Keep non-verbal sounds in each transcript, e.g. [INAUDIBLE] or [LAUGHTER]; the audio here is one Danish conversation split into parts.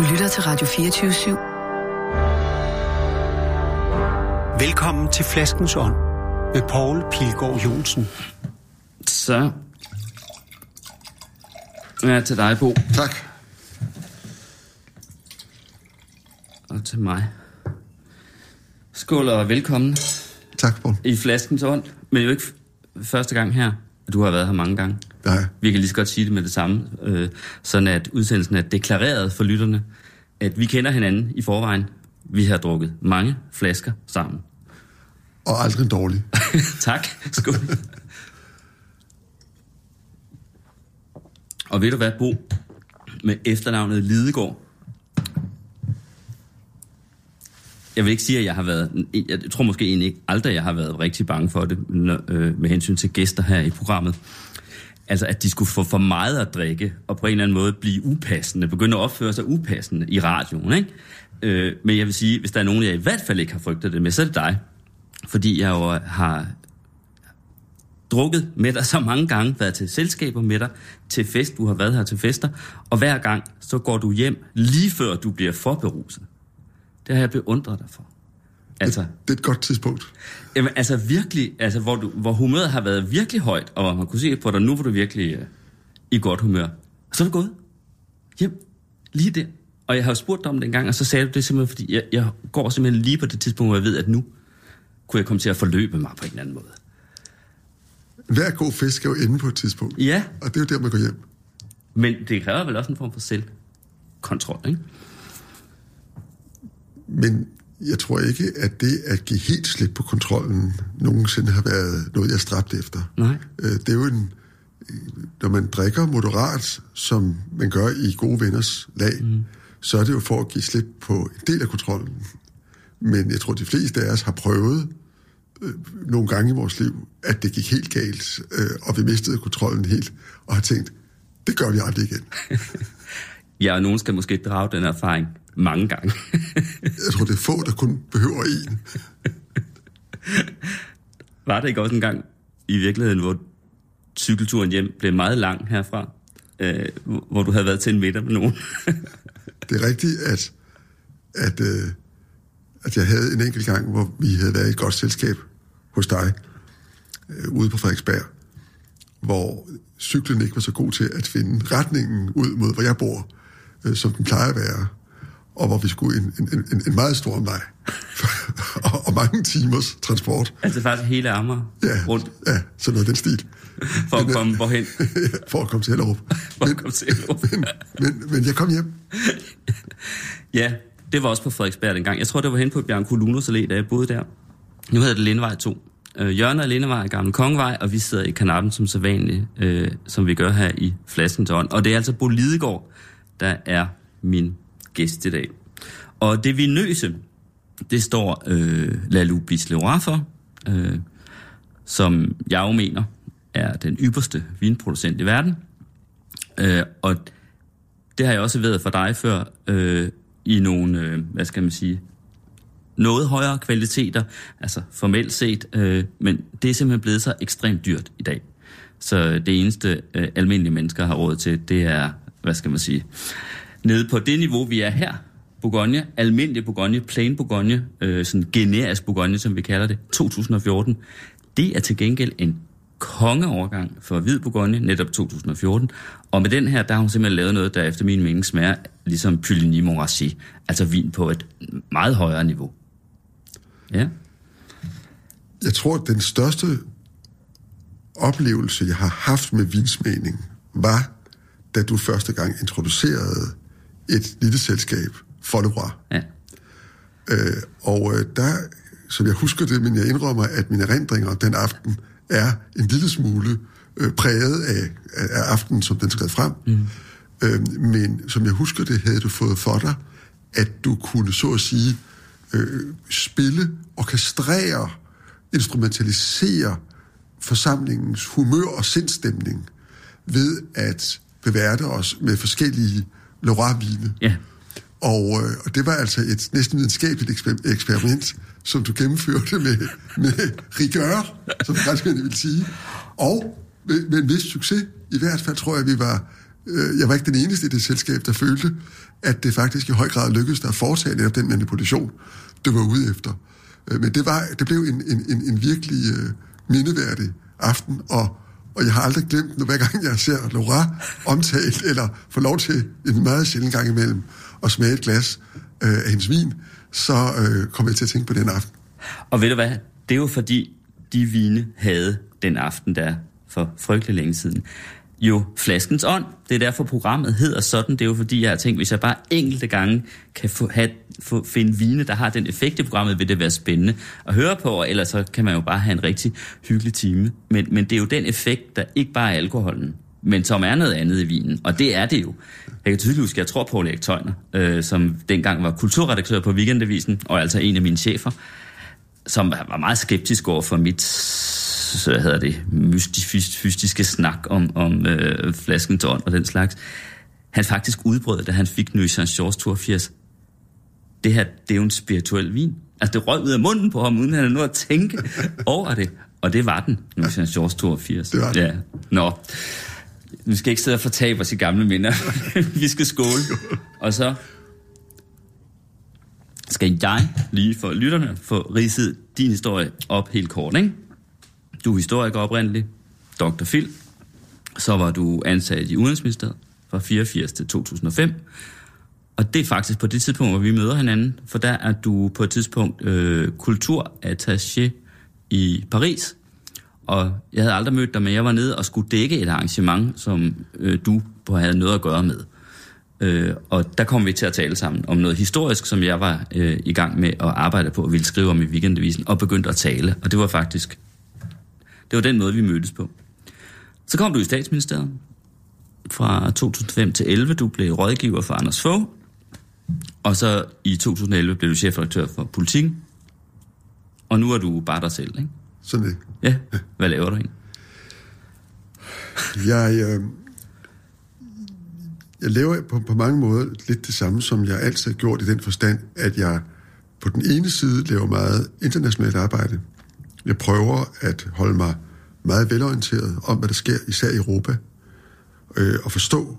Du lytter til Radio 24 /7. Velkommen til Flaskens Ånd med Poul Pilgaard Jonsen. Så. Ja, til dig, Bo. Tak. Og til mig. Skål og velkommen Tak, Poul. i Flaskens Ånd. Men jo ikke første gang her. Du har været her mange gange. Nej. Vi kan lige så godt sige det med det samme, øh, sådan at udsendelsen er deklareret for lytterne, at vi kender hinanden i forvejen. Vi har drukket mange flasker sammen. Og aldrig en dårlig. [LAUGHS] tak. Skål. Og ved du hvad, Bo? Med efternavnet Lidegaard. Jeg vil ikke sige, at jeg har været... Jeg tror måske egentlig ikke aldrig, jeg har været rigtig bange for det, når, øh, med hensyn til gæster her i programmet. Altså, at de skulle få for meget at drikke, og på en eller anden måde blive upassende, begynde at opføre sig upassende i radioen, ikke? Øh, men jeg vil sige, hvis der er nogen, jeg i hvert fald ikke har frygtet det med, så er det dig. Fordi jeg jo har drukket med dig så mange gange, været til selskaber med dig, til fest, du har været her til fester, og hver gang, så går du hjem, lige før du bliver for beruset. Det har jeg beundret dig for. Altså, Det er et godt tidspunkt. jamen, altså virkelig, altså, hvor, du, hvor humøret har været virkelig højt, og hvor man kunne se på dig, nu var du virkelig øh, i godt humør. Og så er du gået hjem, lige der. Og jeg har jo spurgt dig om det en gang, og så sagde du det simpelthen, fordi jeg, jeg går simpelthen lige på det tidspunkt, hvor jeg ved, at nu kunne jeg komme til at forløbe mig på en eller anden måde. Hver god fest skal jo ende på et tidspunkt. Ja, Og det er jo der, man går hjem. Men det kræver vel også en form for selvkontrol, ikke? Men jeg tror ikke, at det at give helt slip på kontrollen nogensinde har været noget, jeg stræbte efter. Nej. Øh, Det er jo en... Når man drikker moderat, som man gør i gode venners lag, mm. så er det jo for at give slip på en del af kontrollen. Men jeg tror, de fleste af os har prøvet øh, nogle gange i vores liv, at det gik helt galt, øh, og vi mistede kontrollen helt, og har tænkt, det gør vi aldrig igen. [LAUGHS] Ja, og nogen skal måske drage den erfaring mange gange. [LAUGHS] Jeg tror, det er få, der kun behøver en. Var det ikke også en gang i virkeligheden, hvor cykelturen hjem blev meget lang herfra? Øh, hvor du havde været til en middag med nogen? [LAUGHS] Det er rigtigt, at, at, øh, at jeg havde en enkelt gang, hvor vi havde været i et godt selskab hos dig, øh, ude på Frederiksberg, hvor cyklen ikke var så god til at finde retningen ud mod, hvor jeg bor, øh, som den plejer at være, og hvor vi skulle en, en, en, en meget stor omvej, [LAUGHS] og, og mange timers transport. altså faktisk hele Amager Ja, rundt ja sådan noget den stil. for at Men, øh, komme hvorhen? [LAUGHS] for at komme til Hellerup. [LAUGHS] For at komme til Hellerup. men, men, men jeg kom hjem. Ja, det var også på Frederiksberg dengang. Jeg tror, det var hen på Bjørn Kulunus Allé, da jeg boede der. Nu hedder det Lindevej 2. Øh, Jørgen og Lindevej er Gamle Kongevej, og vi sidder i kanappen som så vanligt, øh, som vi gør her i Flaskens Ånd. Og det er altså Bo Lidegaard, der er min gæst i dag. Og det vinøse, det står øh, Lalu Bisleroy for, øh, som jeg jo mener er den ypperste vinproducent i verden. Øh, og det har jeg også været for dig før, øh, i nogle, øh, hvad skal man sige, noget højere kvaliteter, altså formelt set, øh, men det er simpelthen blevet så ekstremt dyrt i dag. Så det eneste øh, almindelige mennesker har råd til, det er, hvad skal man sige, nede på det niveau, vi er her, Bourgogne, almindelig Bourgogne, plain Bourgogne, øh, sådan generisk Bourgogne, som vi kalder det, 2014, det er til gengæld en kongeovergang for Hvid Bourgogne, netop 2014. Og med den her, der har hun simpelthen lavet noget, der efter min mening smager ligesom Puligny Montrachet, altså vin på et meget højere niveau. Ja. Jeg tror, at den største oplevelse, jeg har haft med vinsmagning, var, da du første gang introducerede et lille selskab, Folleroy. ja. Øh, og øh, der, som jeg husker det, men jeg indrømmer, at mine erindringer den aften er en lille smule øh, præget af, af, af aftenen, som den skred frem. Mm. Øh, men som jeg husker det, havde du fået for dig, at du kunne så at sige øh, spille, orkestrere, instrumentalisere forsamlingens humør og sindstemning ved at beværte os med forskellige Leroy-vine. Ja. Og, øh, og det var altså et næsten videnskabeligt eksper- eksperiment, som du gennemførte med, med rigueur, som franskmændene vil sige. Og med, med en vis succes. I hvert fald tror jeg, vi var øh, jeg var ikke den eneste i det selskab, der følte, at det faktisk i høj grad lykkedes at foretage netop den manipulation, du var ude efter. Øh, men det, var, det blev en, en, en, en virkelig øh, mindeværdig aften, og, og jeg har aldrig glemt, når hver gang jeg ser Laura omtalt, eller får lov til en meget sjældent gang imellem at smage et glas øh, af hendes vin, så øh, kommer jeg til at tænke på den aften. Og ved du hvad? Det er jo fordi, de vine havde den aften der for frygtelig længe siden jo flaskens ånd. Det er derfor, programmet hedder sådan. Det er jo fordi, jeg har tænkt, hvis jeg bare enkelte gange kan få, have, få, finde vine, der har den effekt i programmet, vil det være spændende at høre på, og ellers så kan man jo bare have en rigtig hyggelig time. Men, men det er jo den effekt, der ikke bare er alkoholen, men som er noget andet i vinen. Og det er det jo. Jeg kan tydeligt huske, at jeg tror på Erik Tøjner, øh, som dengang var kulturredaktør på Weekendavisen, og altså en af mine chefer, som var meget skeptisk over for mit så hedder det, mystiske snak om, om øh, flasken tårn og den slags. Han faktisk udbrød, da han fik Nuisance Shores 82. Det her, det er jo en spirituel vin. Altså, det røg ud af munden på ham, uden han havde noget at tænke [LAUGHS] over det. Og det var den, Nuisance Shores 82. Det var Ja. Nå. Vi skal ikke sidde og fortabe os i gamle minder. [LAUGHS] Vi skal skåle. Og så skal jeg lige for lytterne få ridset din historie op helt kort, ikke? Du er historiker oprindeligt, Dr. Phil. Så var du ansat i Udenrigsministeriet fra 84 til 2005. Og det er faktisk på det tidspunkt, hvor vi møder hinanden, for der er du på et tidspunkt øh, kulturattaché i Paris. Og jeg havde aldrig mødt dig, men jeg var nede og skulle dække et arrangement, som øh, du havde noget at gøre med. Øh, og der kom vi til at tale sammen om noget historisk, som jeg var øh, i gang med at arbejde på og ville skrive om i weekendavisen, og begyndte at tale. Og det var faktisk det var den måde, vi mødtes på. Så kom du i statsministeriet fra 2005 til 11. Du blev rådgiver for Anders Fogh. Og så i 2011 blev du chefredaktør for Politik. Og nu er du bare dig selv, ikke? Sådan det. Ja. Hvad laver du egentlig? Jeg, øh, jeg laver på, på mange måder lidt det samme, som jeg altid har gjort i den forstand, at jeg på den ene side laver meget internationalt arbejde. Jeg prøver at holde mig meget velorienteret om, hvad der sker, især i Europa, øh, og forstå,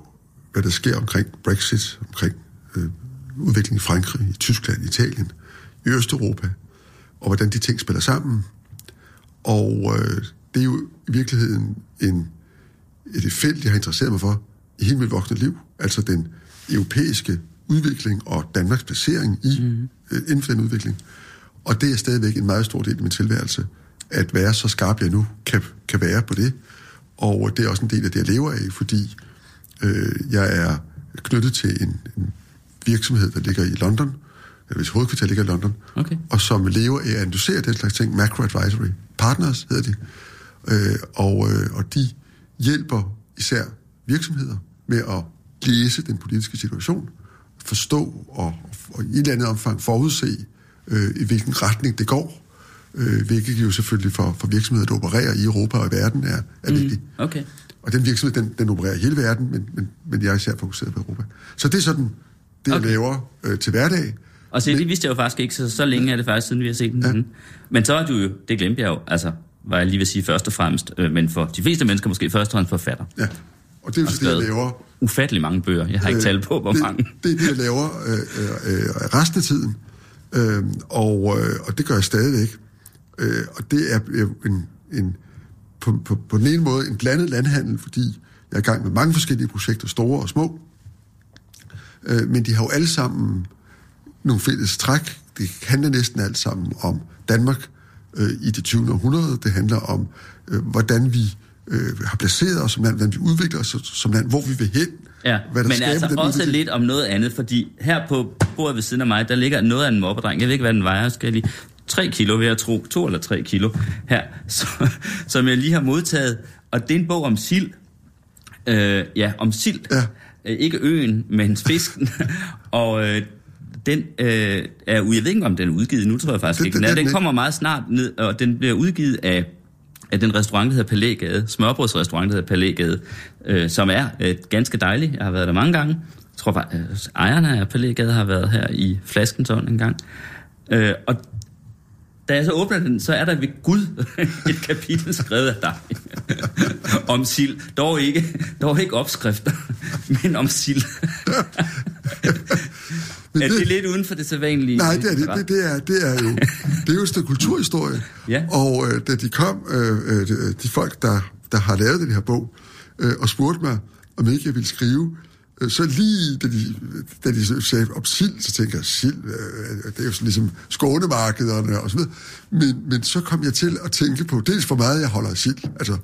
hvad der sker omkring Brexit, omkring øh, udviklingen i Frankrig, i Tyskland, Italien, i Østeuropa, og hvordan de ting spiller sammen. Og øh, det er jo i virkeligheden en, et felt, jeg har interesseret mig for i hele mit voksne liv, altså den europæiske udvikling og Danmarks placering i, mm. øh, inden for den udvikling. Og det er stadigvæk en meget stor del af min tilværelse, at være så skarp, jeg nu kan, kan være på det. Og det er også en del af det, jeg lever af, fordi øh, jeg er knyttet til en, en virksomhed, der ligger i London, eller hvis hovedkvarter ligger i London, Okay. og som lever af at analysere den slags ting. Macro Advisory Partners hedder de. Øh, og, øh, og de hjælper især virksomheder med at læse den politiske situation, forstå og, og i et eller andet omfang forudse, øh, i hvilken retning det går, øh, hvilket jo selvfølgelig for, for virksomheder, der opererer i Europa og i verden, er, er vigtigt. Okay. Og den virksomhed, den, den opererer i hele verden, men, men, men jeg er især fokuseret på Europa. Så det er sådan, det Okay. jeg laver øh, til hverdag. Og se, det vidste jeg jo faktisk ikke, så, så længe er det faktisk, siden vi har set den. Ja. Men så er du jo, det glemte jeg jo, altså, var jeg lige ved at sige først og fremmest, øh, men for de fleste mennesker måske først og fremmest forfatter. Ja. Og det er jo så det, jeg laver ufattelig mange bøger. Jeg har ikke Øh, talt på, hvor det, mange. Det er det, jeg laver øh, øh, øh, resten af tiden. Øh, og, øh, og det gør jeg stadigvæk. Øh, og det er jo en, en, på, på, på den ene måde en blandet landhandel, fordi jeg er i gang med mange forskellige projekter, store og små. Øh, men de har jo alle sammen nogle fælles træk. Det handler næsten alt sammen om Danmark øh, i det 20. århundrede. Det handler om, øh, hvordan vi øh, har placeret os som land, hvordan vi udvikler os som land, hvor vi vil hen. Ja, hvad der men altså den også udvikling. lidt om noget andet, fordi her på bordet ved siden af mig, der ligger noget af en mobbedreng. Jeg ved ikke, hvad den vejer. Skal jeg lige... 3 kilo, vil jeg tro. To eller tre kilo her, [LAUGHS] så, som jeg lige har modtaget. Og det er en bog om sild. Øh, ja, om sild. Ja. Øh, ikke øen, men fisken. [LAUGHS] og øh, den øh, er. Jeg ved ikke, om den er udgivet nu, tror jeg faktisk Den- ikke. Den, den- den den- kommer meget snart ned, og den bliver udgivet af at den restaurant, der hedder Palægade, smørbrødsrestaurant, der hedder Palægade, øh, som er øh, ganske dejlig. Jeg har været der mange gange. Jeg tror bare, øh, ejerne af Palægade har været her i Flaskensund en gang. Øh, og da jeg så åbner den, så er der ved Gud [LAUGHS] et kapitel skrevet af dig [LAUGHS] om sild. Dog ikke, dog ikke opskrifter, [LAUGHS] men om sild. Men er det lidt uden for det sædvanlige? Nej, det er det. Det, det, er, det er jo det er jo et stykke kulturhistorie. Ja. Og øh, da de kom, øh, øh, de, de folk, der, der har lavet den her bog, øh, og spurgte mig, om ikke jeg ville skrive, øh, så lige da de, da de sagde om sild, så tænker jeg, sild, øh, det er jo sådan ligesom skånemarkederne og så videre. Men, men så kom jeg til at tænke på, dels hvor meget jeg holder af sild, altså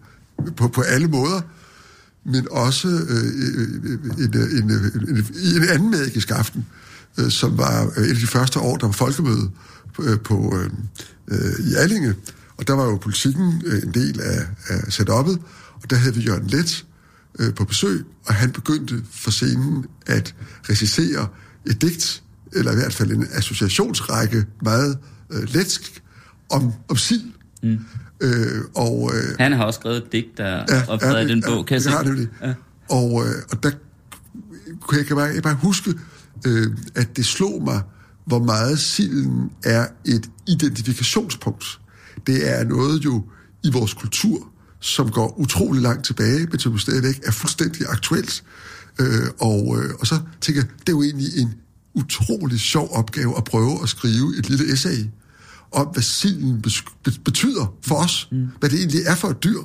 på, på alle måder, men også øh, en, en, en, en, en anden magisk aften, øh, som var øh, et af de første år, der var folkemøde øh, på, øh, øh, i Allinge. Og der var jo politikken øh, en del af, af setup'et, og der havde vi Jørgen Let øh, på besøg, og han begyndte for scenen at recensere et digt, eller i hvert fald en associationsrække, meget øh, letsk, om, om sild. Mm. Øh, og, øh, Han har også skrevet et digt, der ja, optræder i den bog, kan jeg det se. nemlig. Ja. Og, øh, og der kunne jeg, kan bare, jeg bare huske, øh, at det slog mig, hvor meget silden er et identifikationspunkt. Det er noget jo i vores kultur, som går utrolig langt tilbage, men som stadigvæk er fuldstændig aktuelt. Øh, og, øh, og så tænker jeg, det er jo egentlig en utrolig sjov opgave at prøve at skrive et lille essay om, hvad silden betyder for os, mm. hvad det egentlig er for et dyr,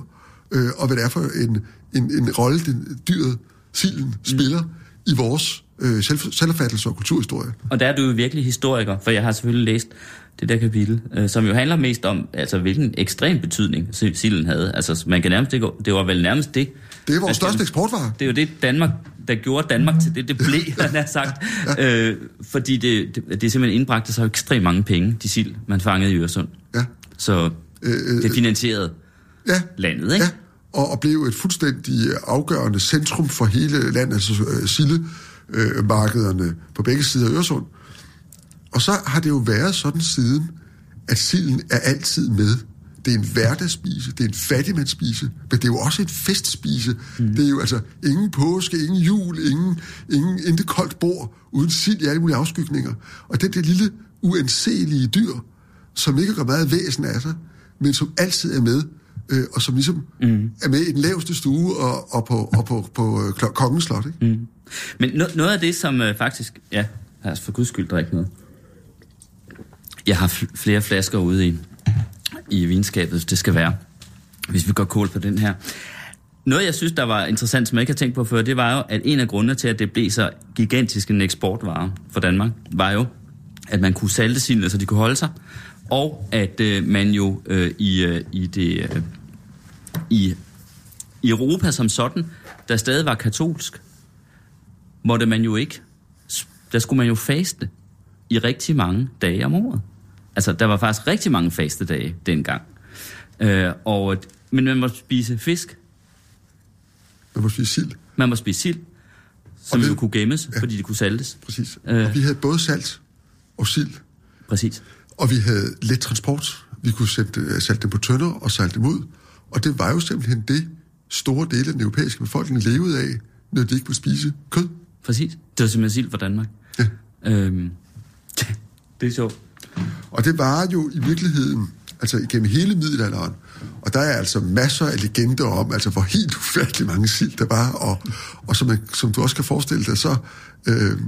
øh, og hvad det er for en, en, en rolle, den dyret, silden, spiller i vores øh, selv, selvopfattelse og kulturhistorie. Og der er du jo virkelig historiker, for jeg har selvfølgelig læst det der kapitel, øh, som jo handler mest om, altså hvilken ekstrem betydning si- silden havde. Altså man kan nærmest ikke, det var vel nærmest det. Det er vores største kan- eksportvare. Det er jo det Danmark, der gjorde Danmark til det, det blev, [LAUGHS] han har sagt. øh, fordi det, det, det simpelthen indbragte jo ekstremt mange penge, de sild, man fangede i Øresund. Ja. Så Øh, det finansierede Ja, landet, ikke? ja. Og, og blev et fuldstændig afgørende centrum for hele landet, altså øh, sildemarkederne øh, på begge sider af Øresund. Og så har det jo været sådan siden, at silden er altid med. Det er en hverdagsspise, det er en fattigmandsspise, men det er jo også et festspise. Mm. Det er jo altså ingen påske, ingen jul, ingen, ingen intet koldt bord, uden sild i alle mulige afskygninger. Og det er det lille uanselige dyr, som ikke gør meget væsen af sig, men som altid er med, øh, og som ligesom mm. er med i den laveste stue og, og på, og på, på øh, klo- kongens slot. Ikke? Mm. Men no- noget af det, som øh, faktisk... Ja, os for guds skyld drikke noget. Jeg har fl- flere flasker ude i, i vinskabet, hvis det skal være. Hvis vi går kål på den her. Noget, jeg synes, der var interessant, som jeg ikke har tænkt på før, det var jo, at en af grundene til, at det blev så gigantisk en eksportvare for Danmark, var jo, at man kunne salte sildene, så de kunne holde sig, og at øh, man jo øh, i, øh, i det... Øh, i, i Europa som sådan, der stadig var katolsk, måtte man jo ikke, der skulle man jo faste i rigtig mange dage om året. Altså, der var faktisk rigtig mange fastedage dengang. Øh, og, men man måtte spise fisk, Man må spise sild, man måtte spise sild, som det- jo kunne gemmes, ja. fordi de kunne saltes. præcis. Øh. Og vi havde både salt og sild, Præcis. Og vi havde let transport. Vi kunne sætte, øh, salte dem på tønder og salte dem ud. Og det var jo simpelthen det, store dele af den europæiske befolkning levede af, når de ikke kunne spise kød. Præcis. Det var simpelthen sild for Danmark. Ja. Øhm, [LAUGHS] det er sjovt. Og det var jo i virkeligheden, altså igennem hele middelalderen, og der er altså masser af legender om, altså hvor helt [LAUGHS] ufattelig mange sild der var, og, og som, man, som du også kan forestille dig, så øh,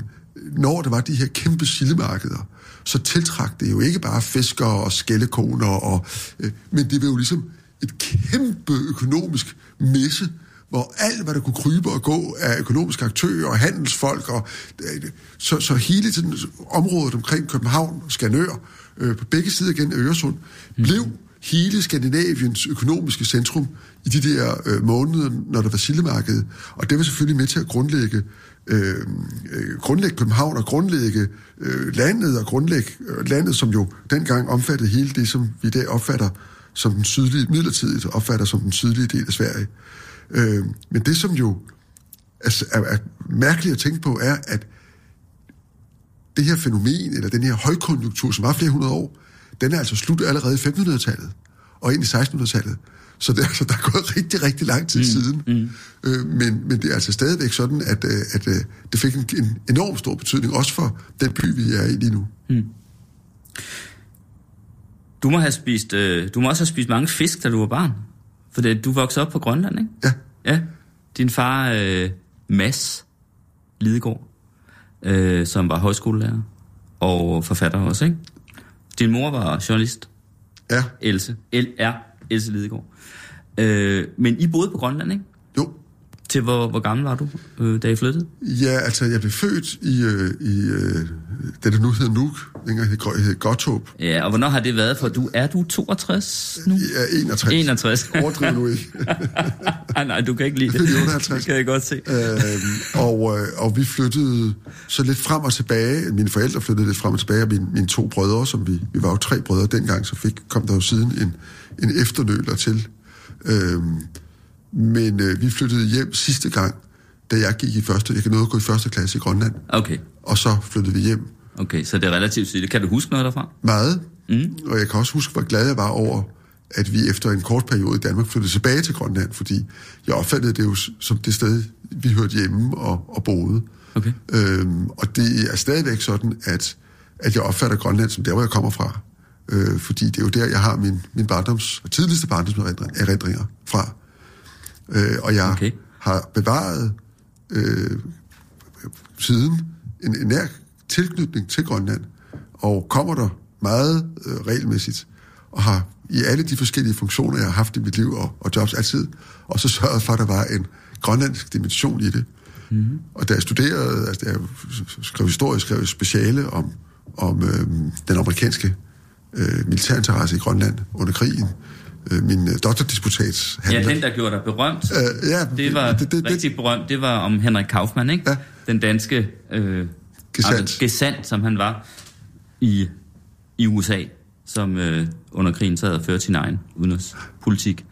når der var de her kæmpe sildemarkeder, så tiltrak det jo ikke bare fiskere og skællekoner, og, øh, men det var jo ligesom et kæmpe økonomisk messe, hvor alt, hvad der kunne krybe og gå af økonomiske aktører og handelsfolk, og, øh, så, så hele tiden området omkring København, Skanør, øh, på begge sider igen af Øresund, blev hele Skandinaviens økonomiske centrum i de der øh, måneder, når der var sildemarked. Og det var selvfølgelig med til at grundlægge, øh, øh grundlægge København og grundlægge øh, landet, og grundlægge øh, landet, som jo dengang omfattede hele det, som vi i dag opfatter som den sydlige, midlertidigt opfatter som den sydlige del af Sverige. Øh, men det, som jo er, er, er mærkeligt at tænke på, er, at det her fænomen, eller den her højkonjunktur, som var flere hundrede år, den er altså slut allerede i 1500-tallet og ind i 1600-tallet. Så det, er altså, der er gået rigtig, rigtig lang tid mm, siden. Mm. Øh, men, men det er altså stadigvæk sådan, at, øh, at, at det fik en, en enorm stor betydning, også for den by, vi er i lige nu. Du må, have spist, øh, du må også have spist mange fisk, da du var barn. For det, du voksede op på Grønland, ikke? Ja, Ja. Din far, øh, Mads Lidegaard, øh, som var højskolelærer og forfatter også, ikke? Din mor var journalist, ja, Else. L-R. Else Lidegaard. Øh, men I boede på Grønland, ikke? jo. Til hvor, hvor gammel var du, øh, da I flyttede? Ja, altså, jeg blev født i, øh, i øh, det, der nu hedder Nuuk, dengang hed, hed. Ja, og hvornår har det været? For du er du 62 nu? Ja, 61. 61. [LAUGHS] Overdriv nu ikke. nej, [LAUGHS] nej, du kan ikke lide det. Jeg er født i 58. Det kan jeg godt se. øhm, og, øh, og vi flyttede så lidt frem og tilbage. Mine forældre flyttede lidt frem og tilbage, og mine, mine to brødre, som vi, vi var jo tre brødre dengang, så fik, kom der jo siden en, en efterløler til. Øhm, men øh, vi flyttede hjem sidste gang, da jeg gik i første, jeg kan nå at gå i første klasse i Grønland, Okay, og så flyttede vi hjem okay, så det er relativt tidligt. Kan du huske noget derfra? meget, mm. og jeg kan også huske, hvor glad jeg var over, at vi efter en kort periode i Danmark flyttede tilbage til Grønland, fordi jeg opfattede det jo som det sted, vi hørte hjemme og, og boede. Okay. Øhm, og det er stadigvæk sådan, at, at jeg opfatter Grønland som der, hvor jeg kommer fra. Øh, fordi det er jo der, jeg har min, min barndoms, tidligste barndomserindringer fra. Øh, og jeg Okay. har bevaret øh, siden en, en nær tilknytning til Grønland, og kommer der meget øh, regelmæssigt, og har i alle de forskellige funktioner, jeg har haft i mit liv og, og jobs altid, og så sørget for, at der var en grønlandsk dimension i det. Mm-hmm. Og da jeg studerede, altså da jeg skrev historie, skrev speciale om, om øh, den amerikanske øh, militærinteresse i Grønland under krigen. Øh, min øh, doktordisputat Ja, den, der gjorde dig berømt, Øh, ja, det var det, det, det, rigtig berømt. Det var om Henrik Kaufmann, ikke? Ja. Den danske øh, Gesandt. altså, gesandt, som han var i, i USA, som øh, under krigen sad og førte sin egen udenrigspolitik.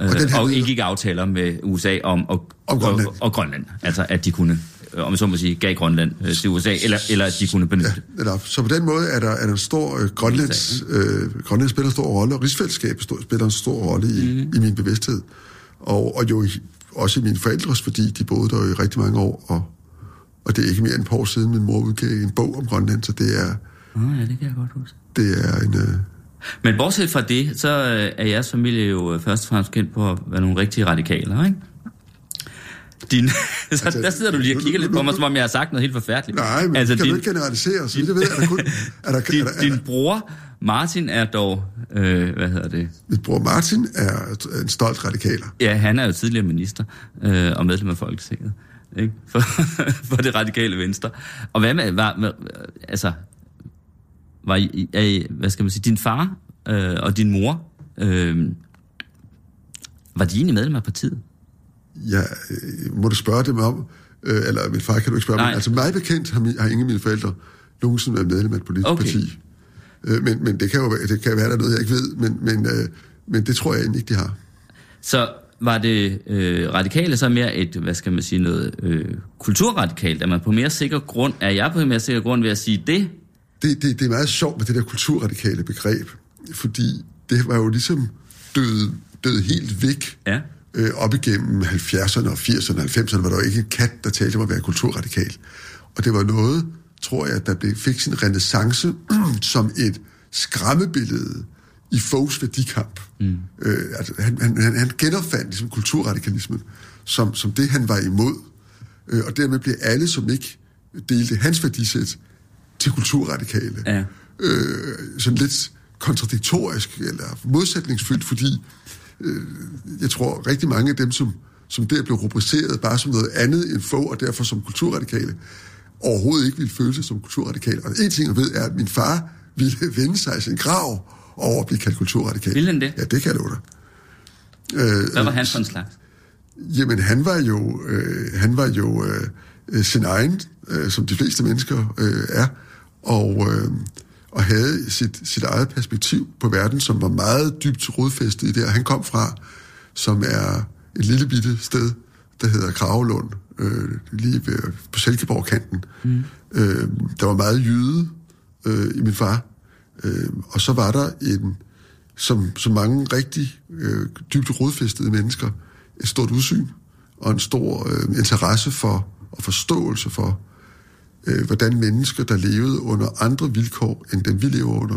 Øh, Og og, indgik aftaler med USA om, og, Om Grønland. Og, og Grønland. Altså, at de kunne, om jeg så må sige, gav Grønland øh, til USA, eller, eller at de kunne benytte det. Eller, så på den måde er der, er der en stor øh, Grønlands, øh, Grønland spiller en stor rolle, og rigsfællesskabet spiller en stor rolle i, mm. i min bevidsthed. Og, og jo i, også i mine forældres, fordi de boede der i rigtig mange år, og, og det er ikke mere end et par år siden, min mor udgav en bog om Grønland, så det er, Oh, ja, det kan jeg godt huske. det er en... Øh, Men bortset fra det, så øh, er jeres familie jo øh, først og fremmest kendt på at være nogle rigtige radikaler, ikke? Din, [LAUGHS] så Altså, der sidder du lige og kigger nu- lidt på mig, som om jeg har sagt noget helt forfærdeligt. nej, men altså, kan din, du ikke generalisere, så det ved jeg, er der kun... Er der, din, er der, er din der, bror, Martin, er dog, øh, hvad hedder det? min bror Martin er en stolt radikaler. Ja, han er jo tidligere minister øh, og medlem af Folketinget. Ikke? [LAUGHS] For, for det radikale venstre. Og hvad med, var, var, altså, var I, er I, hvad skal man sige, din far øh, og din mor, øh, var de egentlig medlem af partiet? Ja, øh, må du spørge dem om, øh, eller min far kan du ikke spørge Nej. mig. Altså mig bekendt har, har ingen af mine forældre nogensinde været medlem af et politisk Okay. parti. Øh, men, men det kan jo være, det kan være, der er noget, jeg ikke ved, men, men, øh, men det tror jeg egentlig ikke, de har. Så var det øh, radikale så mere et, hvad skal man sige, noget øh, kulturradikalt? Er man på mere sikker grund? Er jeg på mere sikker grund ved at sige det? Det, det, det er meget sjovt med det der kulturradikale begreb, fordi det var jo ligesom død, død helt væk Ja. Øh, op igennem 70'erne og 80'erne og 90'erne, var der jo ikke en kat, der talte om at være kulturradikal. Og det var noget, tror jeg, der blev, fik sin renaissance [CLEARS THROAT] som et skræmmebillede i Fogs værdikamp. Mm. Øh, altså, han, han, han, han genopfandt ligesom, kulturradikalismen som, som det, han var imod. Øh, og dermed blev alle, som ikke delte hans værdisæt, til kulturradikale. Ja. Øh, sådan lidt kontradiktorisk eller modsætningsfyldt, fordi øh, jeg tror rigtig mange af dem, som, som der blev rubriceret bare som noget andet end få, og derfor som kulturradikale, overhovedet ikke ville føle sig som kulturradikale. Og en ting, jeg ved, er, at min far ville [LAUGHS] vende sig i sin grav over at blive kaldt kulturradikal. Ville han det? Ja, det kan jeg love dig. Øh, Hvad var han for en slags? Jamen, han var jo, øh, han var jo øh, øh, sin egen, øh, som de fleste mennesker øh, er, og, øh, og havde sit, sit eget perspektiv på verden, som var meget dybt rodfæstet i det, han kom fra, som er et lille bitte sted, der hedder Kravelund, øh, lige ved, på Silkeborg-kanten. Mm. Øh, der var meget jyde øh, i min far, øh, og så var der en, som, som mange rigtig øh, dybt rodfæstede mennesker, et stort udsyn og en stor øh, interesse for og forståelse for, øh, hvordan mennesker, der levede under andre vilkår, end dem vi lever under,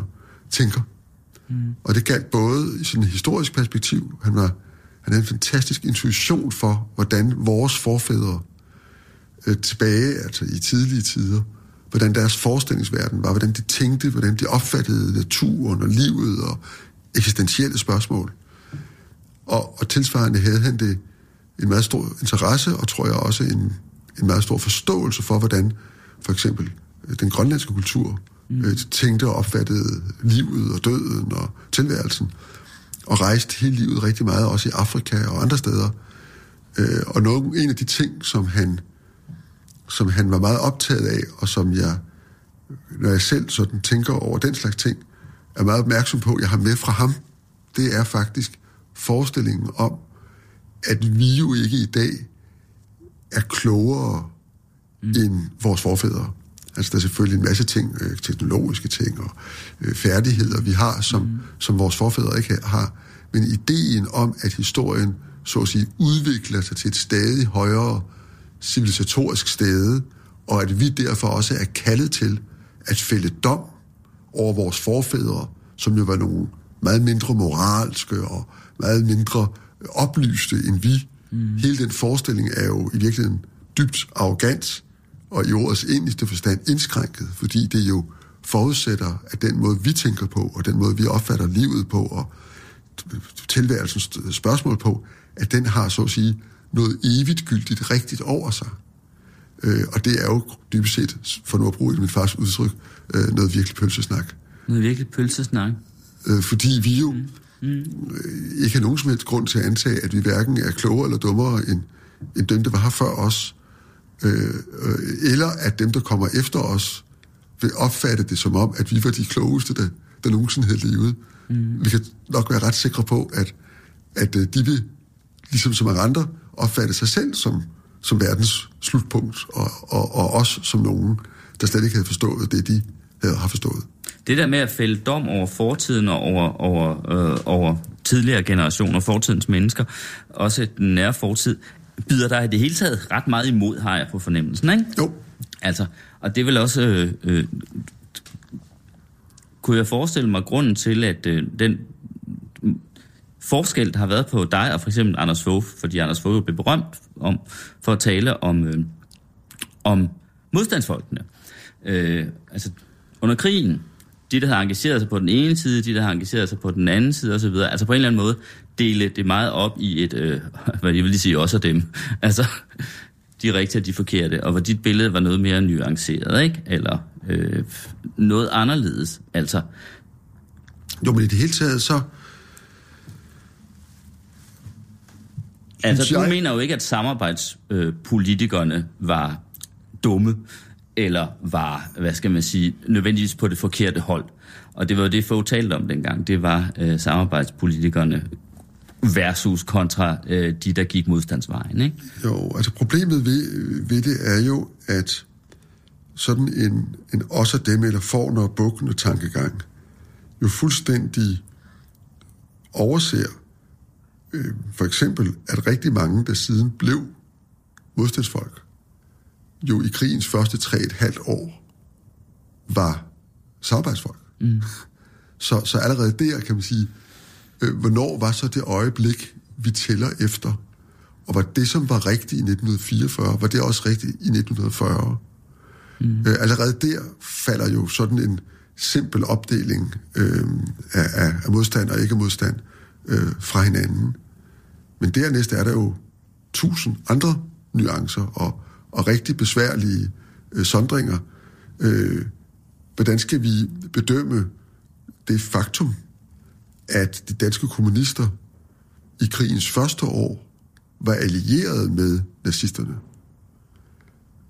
tænker. Mm. Og det galt både i sådan et historisk perspektiv, han, var, han havde en fantastisk intuition for, hvordan vores forfædre øh, tilbage, altså i tidlige tider, hvordan deres forestillingsverden var, hvordan de tænkte, hvordan de opfattede naturen og livet og eksistentielle spørgsmål. Og, og tilsvarende havde han det en meget stor interesse, og tror jeg også en, en meget stor forståelse for, hvordan for eksempel øh, den grønlandske kultur mm. øh, tænkte og opfattede livet og døden og tilværelsen, og rejste hele livet rigtig meget, også i Afrika og andre steder. Øh, og nogle, en af de ting, som han, som han var meget optaget af, og som jeg, når jeg selv sådan tænker over den slags ting, er meget opmærksom på, jeg har med fra ham, det er faktisk forestillingen om, at vi jo ikke i dag er klogere mm. end vores forfædre. Altså der er selvfølgelig en masse ting, øh, teknologiske ting og øh, færdigheder, vi har, som, mm. som vores forfædre ikke har. Men ideen om, at historien så at sige udvikler sig til et stadig højere civilisatorisk stede, og at vi derfor også er kaldet til at fælde dom over vores forfædre, som jo var nogle meget mindre moralske og meget mindre oplyste end vi. Mm. Hele den forestilling er jo i virkeligheden dybt arrogant, og i ordets eneste forstand indskrænket, fordi det jo forudsætter, at den måde, vi tænker på, og den måde, vi opfatter livet på, og tilværelsens spørgsmål på, at den har, så at sige, noget evigt gyldigt rigtigt over sig. Øh, og det er jo dybest set, for nu at bruge min fars udtryk, øh, noget virkelig pølsesnak. Noget virkelig pølsesnak? Øh, fordi vi jo mm. Mm. ikke har nogen som helst grund til at antage, at vi hverken er klogere eller dummere end, end dem, der var her før os, øh, øh, eller at dem, der kommer efter os, vil opfatte det som om, at vi var de klogeste, der, der nogensinde havde levet. Mm. Vi kan nok være ret sikre på, at, at øh, de vil, ligesom mange andre, opfatte sig selv som, som verdens slutpunkt, og, og, og os som nogen, der slet ikke havde forstået det, de havde, har forstået. Det der med at fælde dom over fortiden og over, over, øh, over tidligere generationer, fortidens mennesker, også den nære fortid, byder dig i det hele taget ret meget imod, har jeg på fornemmelsen, ikke? Jo. Altså, og det vil også... Øh, øh, kunne jeg forestille mig grunden til, at øh, den forskel, der har været på dig og for eksempel Anders Fogh, fordi Anders Fogh blev berømt om, for at tale om, øh, om modstandsfolkene. Øh, altså, under krigen, de, der har engageret sig på den ene side, de, der har engageret sig på den anden side osv., altså på en eller anden måde dele det meget op i et, øh, [LAUGHS] hvad jeg vil lige sige, også af dem. [LAUGHS] Altså, de rigtige og de forkerte, og hvor dit billede var noget mere nuanceret, ikke? Eller øh, noget anderledes, altså. Jo, men i det hele taget så... Altså, du jeg... mener jo ikke, at samarbejdspolitikerne øh, var dumme eller var, hvad skal man sige, nødvendigvis på det forkerte hold. Og det var jo det, få talte om dengang. Det var øh, samarbejdspolitikerne versus kontra øh, de, der gik modstandsvejen, ikke? Jo, altså problemet ved, ved det er jo, at sådan en, en også dem eller forner og bukkende tankegang jo fuldstændig overser øh, for eksempel, at rigtig mange, der siden blev modstandsfolk, jo i krigens første tre et halvt år var samarbejdsfolk. Mm. [LAUGHS] Så, så allerede der kan man sige, øh, hvornår var så det øjeblik, vi tæller efter? Og var det, som var rigtigt i 1944, var det også rigtigt i 1940? Mm. Øh, allerede der falder jo sådan en simpel opdeling øh, af, af, af modstand og ikke modstand øh, fra hinanden. Men dernæst er der jo tusind andre nuancer og og rigtig besværlige øh, sondringer. Øh, hvordan skal vi bedømme det faktum, at de danske kommunister i krigens første år var allieret med nazisterne?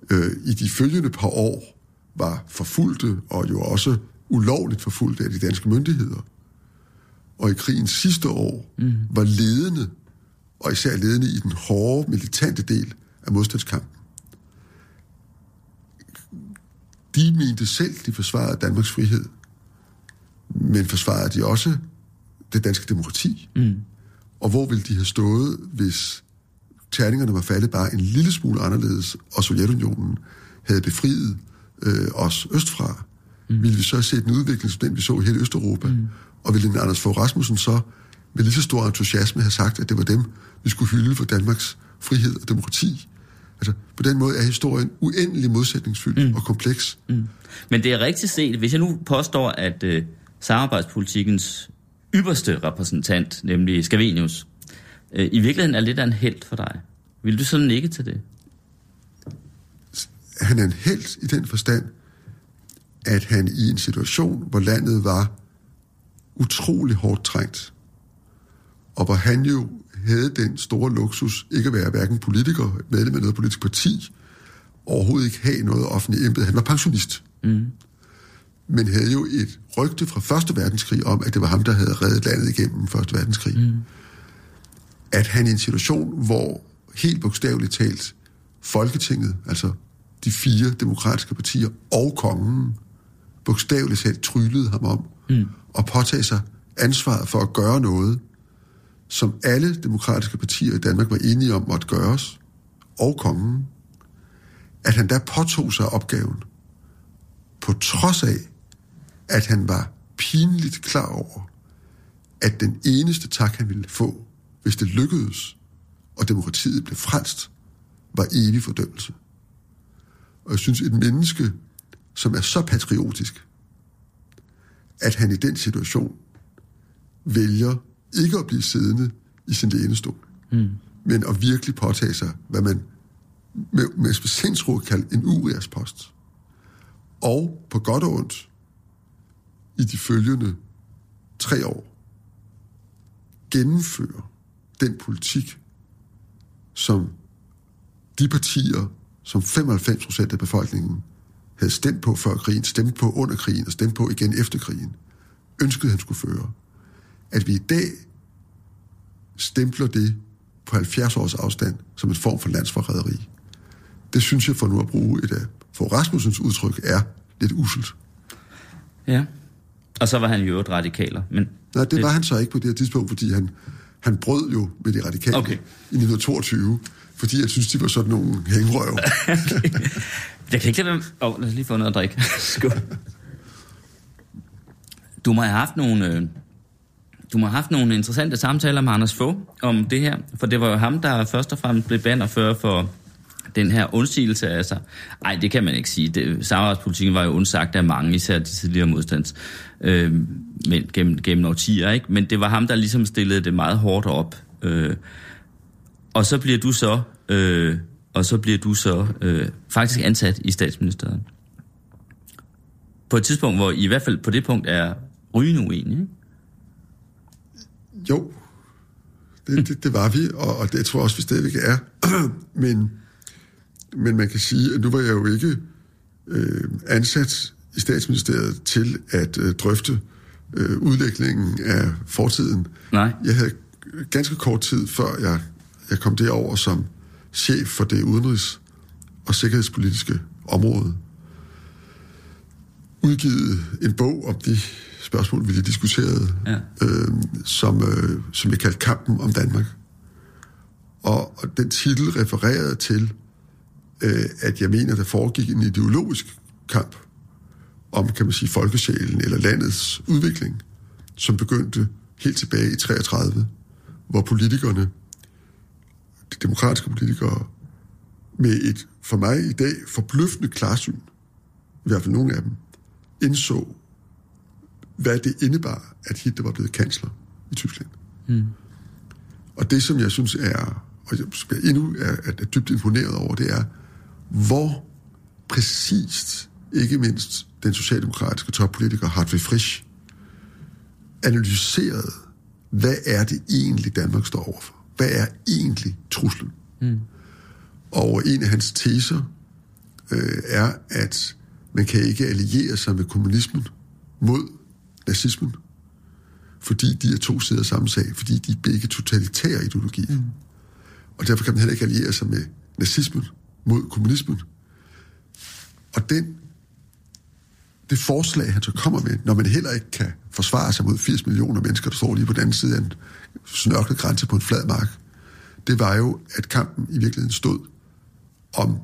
Øh, I de følgende par år var forfulgte og jo også ulovligt forfulgte af de danske myndigheder. Og i krigens sidste år mm. var ledende, og især ledende i den hårde militante del af modstandskampen. De mente selv, de forsvarede Danmarks frihed, men forsvarede de også det danske demokrati? Mm. Og hvor ville de have stået, hvis terningerne var faldet bare en lille smule anderledes, og Sovjetunionen havde befriet øh, os østfra? Mm. Ville vi så have set en udvikling som den, vi så i hele Østeuropa, mm. Og ville Anders Fogh Rasmussen så med lige så stor entusiasme have sagt, at det var dem, vi skulle hylde for Danmarks frihed og demokrati. Altså, på den måde er historien uendelig modsætningsfyldt mm. og kompleks. Mm. Men det er rigtigt set, hvis jeg nu påstår, at øh, samarbejdspolitikens ypperste repræsentant, nemlig Scavenius, øh, i virkeligheden er lidt af en held for dig. Vil du sådan ikke til det? Han er en held i den forstand, at han i en situation, hvor landet var utrolig hårdt trængt, og hvor han jo havde den store luksus ikke at være hverken politiker, medlem af noget politisk parti, overhovedet ikke have noget offentligt embede. Han var pensionist. Mm. Men havde jo et rygte fra Første Verdenskrig om, at det var ham, der havde reddet landet igennem Første Verdenskrig. Mm. At han i en situation, hvor helt bogstaveligt talt Folketinget, altså de fire demokratiske partier og kongen, bogstaveligt talt tryllede ham om mm. at påtage sig ansvaret for at gøre noget, som alle demokratiske partier i Danmark var enige om måtte gøres, og kongen, at han der påtog sig opgaven, på trods af, at han var pinligt klar over, at den eneste tak, han ville få, hvis det lykkedes, og demokratiet blev frelst, var evig fordømmelse. Og jeg synes, et menneske, som er så patriotisk, at han i den situation vælger ikke at blive siddende i sin lænestol, mm. men at virkelig påtage sig, hvad man med, med sindsro kalder en urias post. Og på godt og ondt, i de følgende tre år, gennemføre den politik, som de partier, som 95 procent af befolkningen havde stemt på før krigen, stemt på under krigen og stemt på igen efter krigen, ønskede han skulle føre. At vi i dag stempler det på 70 års afstand som en form for landsforræderi. Det synes jeg, for nu at bruge et af for Rasmussens udtryk, er lidt uselt. Ja. Og så var han jo et radikaler. Men Nej, det, det var han så ikke på det her tidspunkt, fordi han, han brød jo med de radikale okay. i 1922, fordi jeg synes, de var sådan nogle hængrøv. [LAUGHS] okay. Jeg kan ikke lade være... Åh, oh, lad os lige få noget at drikke. Skål. Du må have haft nogle... Øh, du må have haft nogle interessante samtaler med Anders Fogh om det her, for det var jo ham, der først og fremmest blev bannerfører for den her undsigelse af sig. Ej, det kan man ikke sige. Det, samarbejdspolitikken var jo undsagt af mange, især de tidligere modstands øh, men, gennem, gennem årtier, ikke? Men det var ham, der ligesom stillede det meget hårdt op. Øh, og så bliver du så, øh, og så bliver du så øh, faktisk ansat i statsministeriet. På et tidspunkt, hvor I, i hvert fald på det punkt er rygende uenige, ikke? Jo, det, det, det var vi, og, og det tror jeg også, vi stadigvæk er. [CLEARS THROAT] men, men man kan sige, at nu var jeg jo ikke øh, ansat i statsministeriet til at øh, drøfte øh, udlægningen af fortiden. Nej. Jeg havde ganske kort tid før jeg, jeg kom derover som chef for det udenrigs- og sikkerhedspolitiske område, udgivet en bog om de spørgsmål, vi lige diskuterede, ja. øh, som, øh, som jeg kaldte Kampen om Danmark. Og, og den titel refererede til, øh, at jeg mener, der foregik en ideologisk kamp om, kan man sige, folkesjælen eller landets udvikling, som begyndte helt tilbage i 33, hvor politikerne, de demokratiske politikere, med et for mig i dag forbløffende klarsyn, i hvert fald nogle af dem, indså, hvad det indebar, at Hitler var blevet kansler i Tyskland. Mm. Og det, som jeg synes er, og jeg endnu er, er, er dybt imponeret over, det er, hvor præcist, ikke mindst den socialdemokratiske toppolitiker Hartwig Frisch, analyserede, hvad er det egentlig, Danmark står overfor? Hvad er egentlig truslen? Mm. Og en af hans teser øh, er, at man kan ikke alliere sig med kommunismen mod nazismen, fordi de er to sider samme sag, fordi de er begge totalitære ideologier. Mm. Og derfor kan man heller ikke alliere sig med nazismen mod kommunismen. Og den, det forslag, han så kommer med, når man heller ikke kan forsvare sig mod 80 millioner mennesker, der står lige på den anden side af en snørklet grænse på en flad mark, det var jo, at kampen i virkeligheden stod om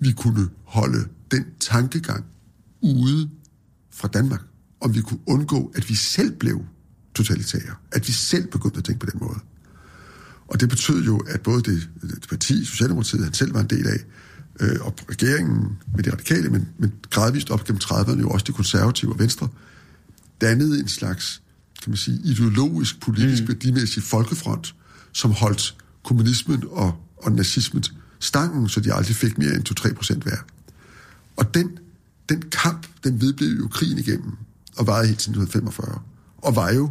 vi kunne holde den tankegang ude fra Danmark. om vi kunne undgå, at vi selv blev totalitære. At vi selv begyndte at tænke på den måde. Og det betød jo, at både det, det parti, Socialdemokratiet, han selv var en del af, øh, og regeringen med de radikale, men, men gradvist op gennem 30'erne jo også de konservative og venstre, dannede en slags, kan man sige, ideologisk, politisk, mm. værdimæssig folkefront, som holdt kommunismen og, og nazismen stangen, så de aldrig fik mere end 2-3 procent hver. Og den, den kamp, den vedblev jo krigen igennem, og varede helt til 1945, og var jo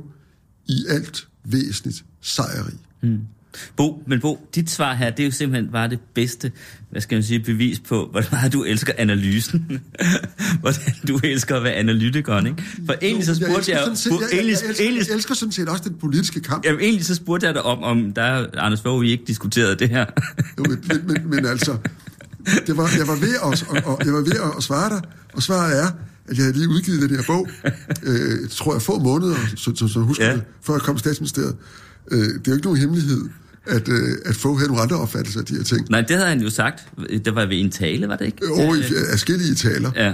i alt væsentligt sejrig. Mm. Bo, men Bo, dit svar her, det er jo simpelthen bare det bedste, hvad skal man sige, bevis på, hvor meget du elsker analysen. [LAUGHS] Hvordan du elsker at være analytikeren, ikke? For egentlig så spurgte jeg... Jeg, jeg, jeg, jeg, elsker, jeg elsker sådan set også den politiske kamp. Jamen, egentlig så spurgte jeg dig om, om der Anders Fogh, vi ikke diskuterede det her. jo, men, men, men altså, [LAUGHS] det var, jeg var ved at, og, og, jeg var ved at svare dig, og svaret er, at jeg havde lige udgivet den her bog, øh, tror jeg, få måneder, så, så, så husker ja. det, før jeg kom i statsministeriet. Øh, det er jo ikke nogen hemmelighed, at, øh, at få havde nogle andre opfattelser af de her ting. Nej, det havde han jo sagt. Det var ved en tale, var det ikke? Jo, i forskellige taler. Ja.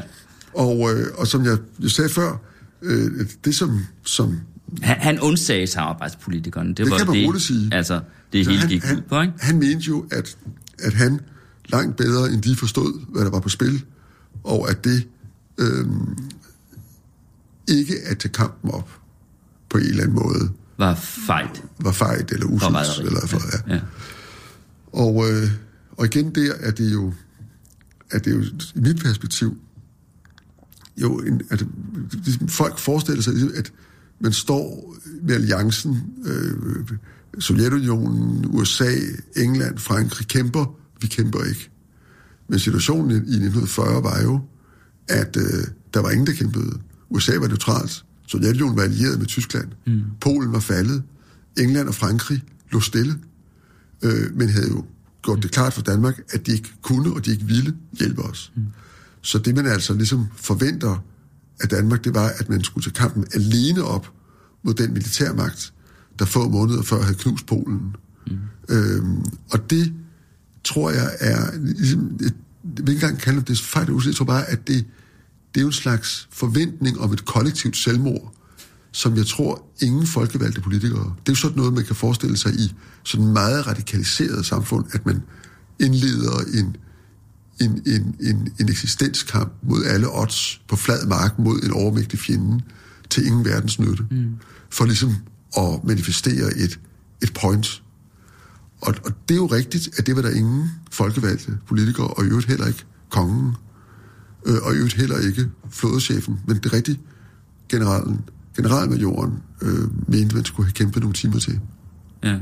Og, øh, og som jeg, jeg sagde før, øh, det som... som han, han undsagde samarbejdspolitikerne. Det, det var kan man det, roligt sige. Altså, det hele han, gik han, ud på, ikke? Han mente jo, at, at han langt bedre end de forstod, hvad der var på spil, og at det øh, ikke at tage kampen op på en eller anden måde var fejt. Var fejt, eller usundt, eller for, ja. ja. Og, øh, og igen der er det jo, er det jo i mit perspektiv, jo, en, at folk forestiller sig, at man står med alliancen, øh, Sovjetunionen, USA, England, Frankrig kæmper, vi kæmper ikke. Men situationen i 1940 var jo, at øh, der var ingen, der kæmpede. USA var neutralt. Sovjetunionen var allieret med Tyskland. Mm. Polen var faldet. England og Frankrig lå stille. Øh, men havde jo gjort det klart for Danmark, at de ikke kunne og de ikke ville hjælpe os. Mm. Så det, man altså ligesom forventer af Danmark, det var, at man skulle tage kampen alene op mod den militærmagt, der få måneder før havde knust Polen. Mm. Øhm, og det tror jeg er, ligesom, jeg vil ikke engang kalde det fejl, jeg tror bare, at det, det er jo en slags forventning om et kollektivt selvmord, som jeg tror ingen folkevalgte politikere, det er jo sådan noget, man kan forestille sig i sådan meget radikaliseret samfund, at man indleder en, en, en, en, en eksistenskamp mod alle odds på flad mark mod en overmægtig fjende til ingen verdens nytte. Mm. For ligesom at manifestere et, et point. Og, og det er jo rigtigt, at det var der ingen folkevalgte politikere, og i øvrigt heller ikke kongen, øh, og i øvrigt heller ikke flådechefen, men det rigtige generalen, generalmajoren, øh, mente, man skulle have kæmpet nogle timer til. Ja.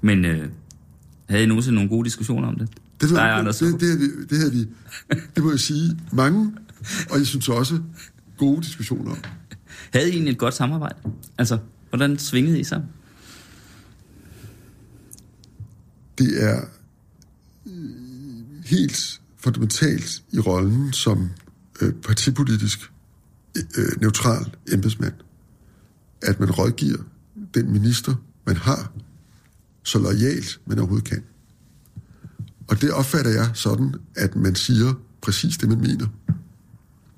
Men øh, havde I nogensinde nogle gode diskussioner om det? Det, var, det, det, det, havde vi, det havde vi, det må jeg sige, mange, og jeg synes også, gode diskussioner om. Havde I egentlig et godt samarbejde? Altså, hvordan svingede I sammen? Det er øh, helt fundamentalt i rollen som øh, partipolitisk øh, neutral embedsmand, at man rådgiver den minister, man har, så lojalt man overhovedet kan. Og det opfatter jeg sådan, at man siger præcis det, man mener.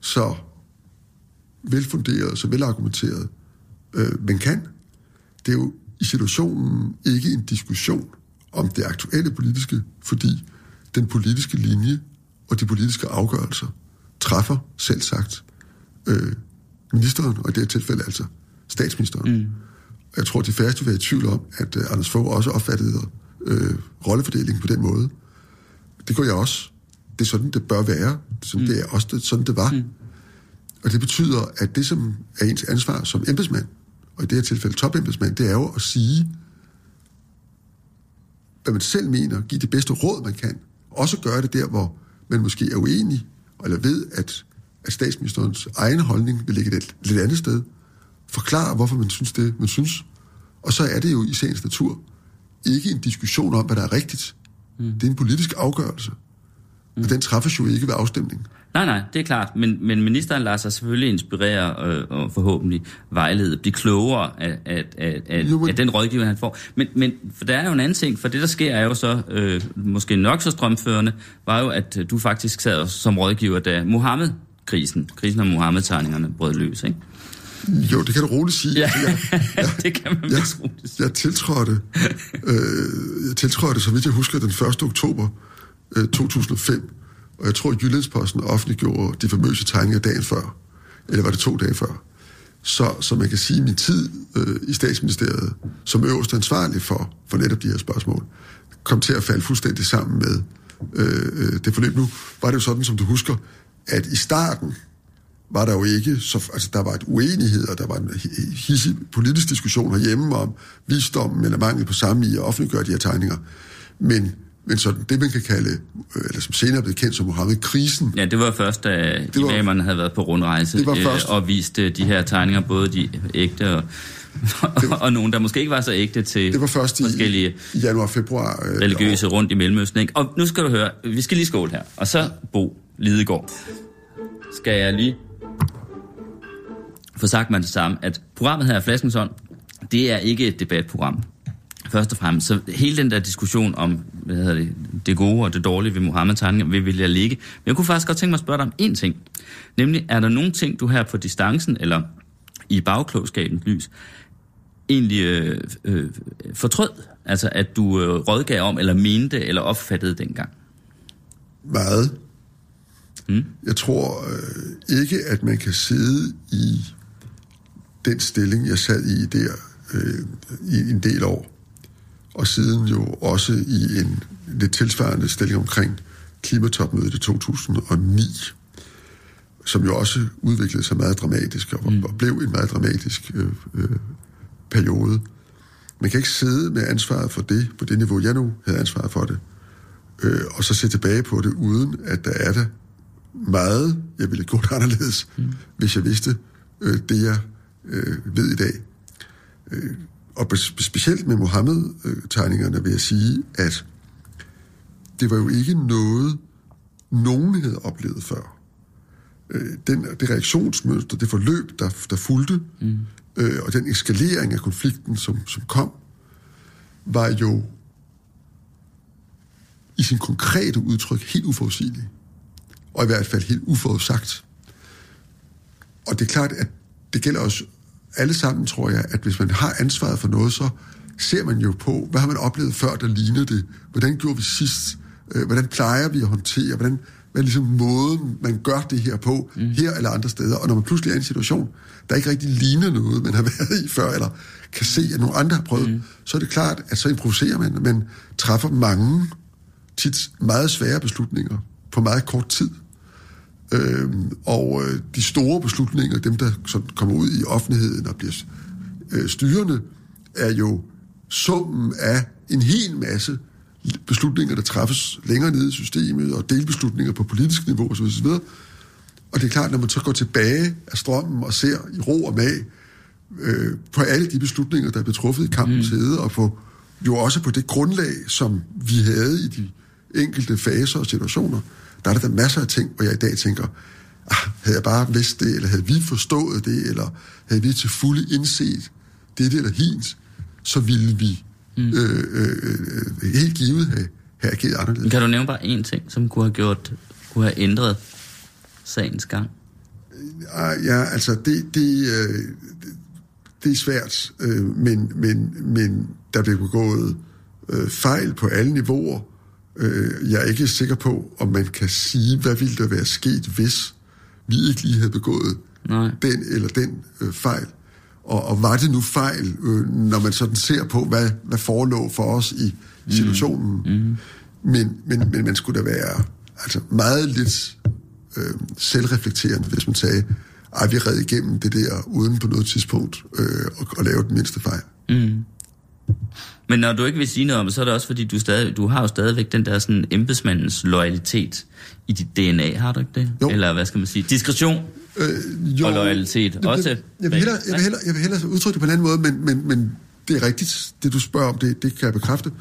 Så velfunderet, så velargumenteret øh, man kan. Det er jo i situationen ikke en diskussion om det aktuelle politiske, fordi den politiske linje og de politiske afgørelser træffer selv sagt øh, ministeren, og i det her tilfælde altså statsministeren. Mm. Jeg tror, de færreste vil være i tvivl om, at uh, Anders Fogh også opfattede øh, rollefordelingen på den måde. Det gør jeg også. Det er sådan, det bør være. Sådan, mm. Det er også det, sådan, det var. Mm. Og det betyder, at det, som er ens ansvar som embedsmand, og i det her tilfælde topembedsmand, det er jo at sige, hvad man selv mener, give det bedste råd, man kan. Også gøre det der, hvor man måske er uenig, eller ved, at, at statsministerens egen holdning vil ligge et lidt andet sted. Forklare, hvorfor man synes det, man synes. Og så er det jo i sagens natur ikke en diskussion om, hvad der er rigtigt. Mm. Det er en politisk afgørelse. Mm. Og den træffes jo ikke ved afstemningen. Nej, nej, det er klart. Men, men ministeren lader sig selvfølgelig inspirere øh, og forhåbentlig vejlede, blive klogere af, af, af, af, jo, men... af den rådgiver, han får. Men, men for der er jo en anden ting, for det der sker er jo så, øh, måske nok så strømførende, var jo, at du faktisk sad som rådgiver, da Mohammed krisen. Krisen om Mohammed-tegningerne brød løs, ikke? Jo, det kan du roligt sige. Ja, Altså, jeg, [LAUGHS] det kan man jeg, roligt sige. jeg tiltrådte, øh, jeg tiltrådte, så vidt jeg husker, den 1. oktober øh, 2005, og jeg tror, at Jyllandsposten offentliggjorde de famøse tegninger dagen før, eller var det to dage før. Så, så man kan sige, at min tid øh, i statsministeriet, som øverst ansvarlig for, for netop de her spørgsmål, kom til at falde fuldstændig sammen med øh, øh, det forløb. Nu var det jo sådan, som du husker, at i starten var der jo ikke, så, altså der var et uenighed, og der var en hissig politisk diskussion herhjemme om visdommen eller mangel på samme i at offentliggøre de her tegninger. Men, men sådan det, man kan kalde, øh, eller som senere blev kendt som Mohammed-krisen, Ja, det var først, da Det var- imamerne havde været på rundrejse Det var øh, først. og vist øh, de her tegninger, både de ægte og, [LAUGHS] og nogle, der måske ikke var så ægte til det var først i, forskellige i januar-februar. Øh, religiøse rundt i Mellemøsten. Ikke? Og nu skal du høre, vi skal lige skåle her. Og så Bo Lidegaard. Skal jeg lige få sagt mig det samme, at programmet her, Flaskensånd, det er ikke et debatprogram. Først og fremmest, så hele den der diskussion om hvad hedder det, det gode og det dårlige ved Mohammed-tegninger, vil, vil jeg ligge. Men jeg kunne faktisk godt tænke mig at spørge dig om én ting. Nemlig, er der nogle ting, du her på distancen, eller i bagklogskabens lys, egentlig øh, øh, fortrød? Altså, at du øh, rådgav om, eller mente, eller opfattede dengang? Meget. Mm. Jeg tror øh, ikke, at man kan sidde i den stilling, jeg sad i der øh, i en del år, og siden jo også i en lidt tilsvarende stilling omkring klimatopmødet i 2009, som jo også udviklede sig meget dramatisk, og, mm. og blev en meget dramatisk øh, øh, periode. Man kan ikke sidde med ansvaret for det, på det niveau, jeg nu havde ansvaret for det, øh, og så se tilbage på det, uden at der er der meget, jeg ville gjort [LAUGHS] anderledes, mm. hvis jeg vidste øh, det, jeg øh, ved i dag. Øh, og spe- specielt med Mohammed-tegningerne vil jeg sige, at det var jo ikke noget, nogen havde oplevet før. Øh, den, det reaktionsmønster, det forløb, der, der fulgte, mm. øh, og den eskalering af konflikten, som, som kom, var jo i sin konkrete udtryk helt uforudsigelig. Og i hvert fald helt uforudsagt. Og det er klart, at det gælder os alle sammen, tror jeg, at hvis man har ansvaret for noget, så ser man jo på, hvad har man oplevet før, der ligner det? Hvordan gjorde vi sidst? Øh, Hvordan plejer vi at håndtere? Hvordan, hvad er ligesom måden, man gør det her på, mm. her eller andre steder? Og når man pludselig er i en situation, der ikke rigtig ligner noget, man har [LAUGHS] været i før, eller kan se, at nogle andre har prøvet, mm. så er det klart, at så improviserer man, men træffer mange tit meget svære beslutninger på meget kort tid. Øhm, og øh, de store beslutninger, dem der sådan kommer ud i offentligheden og bliver øh, styrende, er jo summen af en hel masse beslutninger, der træffes længere nede i systemet, og delbeslutninger på politisk niveau osv. osv. Og det er klart, når man så går tilbage af strømmen og ser i ro og mag øh, på alle de beslutninger, der er truffet i kampens mm. hede, og på, jo også på det grundlag, som vi havde i de enkelte faser og situationer, der er der masser af ting, hvor jeg i dag tænker, ah, havde jeg bare vidst det, eller havde vi forstået det, eller havde vi til fulde indset det eller hins, så ville vi mm. øh, øh, øh, helt givet have, have ageret anderledes. Kan du nævne bare én ting, som kunne have gjort, kunne have ændret sagens gang? Ah, Ja, altså det, det, øh, det, er svært, øh, men, men, men der bliver begået øh, fejl på alle niveauer. Øh, jeg er ikke sikker på, om man kan sige, hvad ville der være sket, hvis vi ikke lige havde begået Nej. den eller den øh, fejl. Og, og var det nu fejl, øh, når man sådan ser på, hvad, hvad forelå for os i situationen. Mm. Men, men, men man skulle da være altså meget lidt øh, selvreflekterende, hvis man sagde, at vi red igennem det der, uden på noget tidspunkt øh, at, at lave den mindste fejl. Mm. Men når du ikke vil sige noget om det, så er det også fordi, du, stadig, du har jo stadigvæk den der sådan embedsmandens loyalitet i dit DNA, har du ikke det? Jo. Eller hvad skal man sige? Diskretion Øh, og loyalitet jeg, også. Jeg, jeg, vil hellere, jeg, vil hellere, jeg vil hellere udtrykke det på en anden måde, men, men, men det er rigtigt, det du spørger om, det, det kan jeg bekræfte.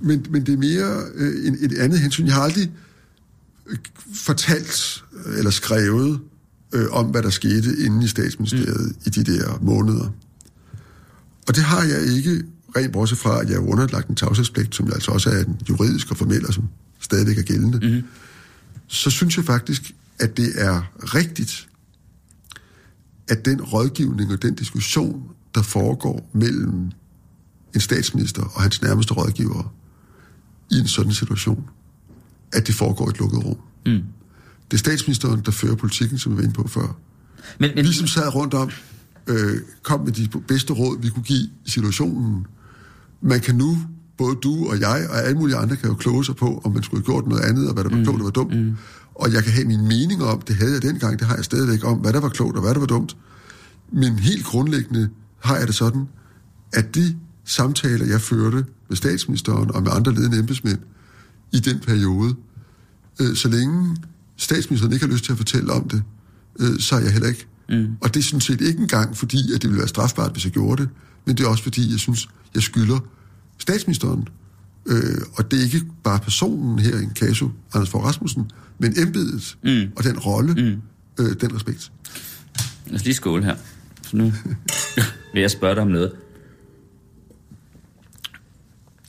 Men, men det er mere øh, en, et andet hensyn. Jeg har aldrig øh, fortalt øh, eller skrevet øh, om, hvad der skete inde i statsministeriet mm. i de der måneder. Og det har jeg ikke, rent bortset fra, at jeg er underlagt en tavshedspligt, som altså også er en juridisk og formel, og som stadigvæk er gældende. Mm. Så synes jeg faktisk, at det er rigtigt, at den rådgivning og den diskussion, der foregår mellem en statsminister og hans nærmeste rådgivere i en sådan situation, at det foregår i et lukket rum. Mm. Det er statsministeren, der fører politikken, som vi var inde på før. Men, men, Vi som sad rundt om, øh, kom med de bedste råd, vi kunne give i situationen. Man kan nu, både du og jeg og alle mulige andre, kan jo kloge sig på, om man skulle have gjort noget andet, og hvad der var mm. klogt og hvad dumt. Mm. Og jeg kan have min mening om, det havde jeg dengang, det har jeg stadigvæk om, hvad der var klogt og hvad der var dumt. Men helt grundlæggende har jeg det sådan, at de samtaler, jeg førte med statsministeren og med andre ledende embedsmænd i den periode, øh, så længe statsministeren ikke har lyst til at fortælle om det, øh, så er jeg heller ikke. Mm. Og det er sådan set ikke engang fordi, at det ville være strafbart, hvis jeg gjorde det, men det er også fordi, jeg synes, jeg skylder statsministeren. Øh, og det er ikke bare personen her i en kaso, Anders Fogh Rasmussen, men embedet mm. og den rolle, mm. øh, den respekt. Lad os lige skåle her. Så nu vil jeg spørge dig om noget.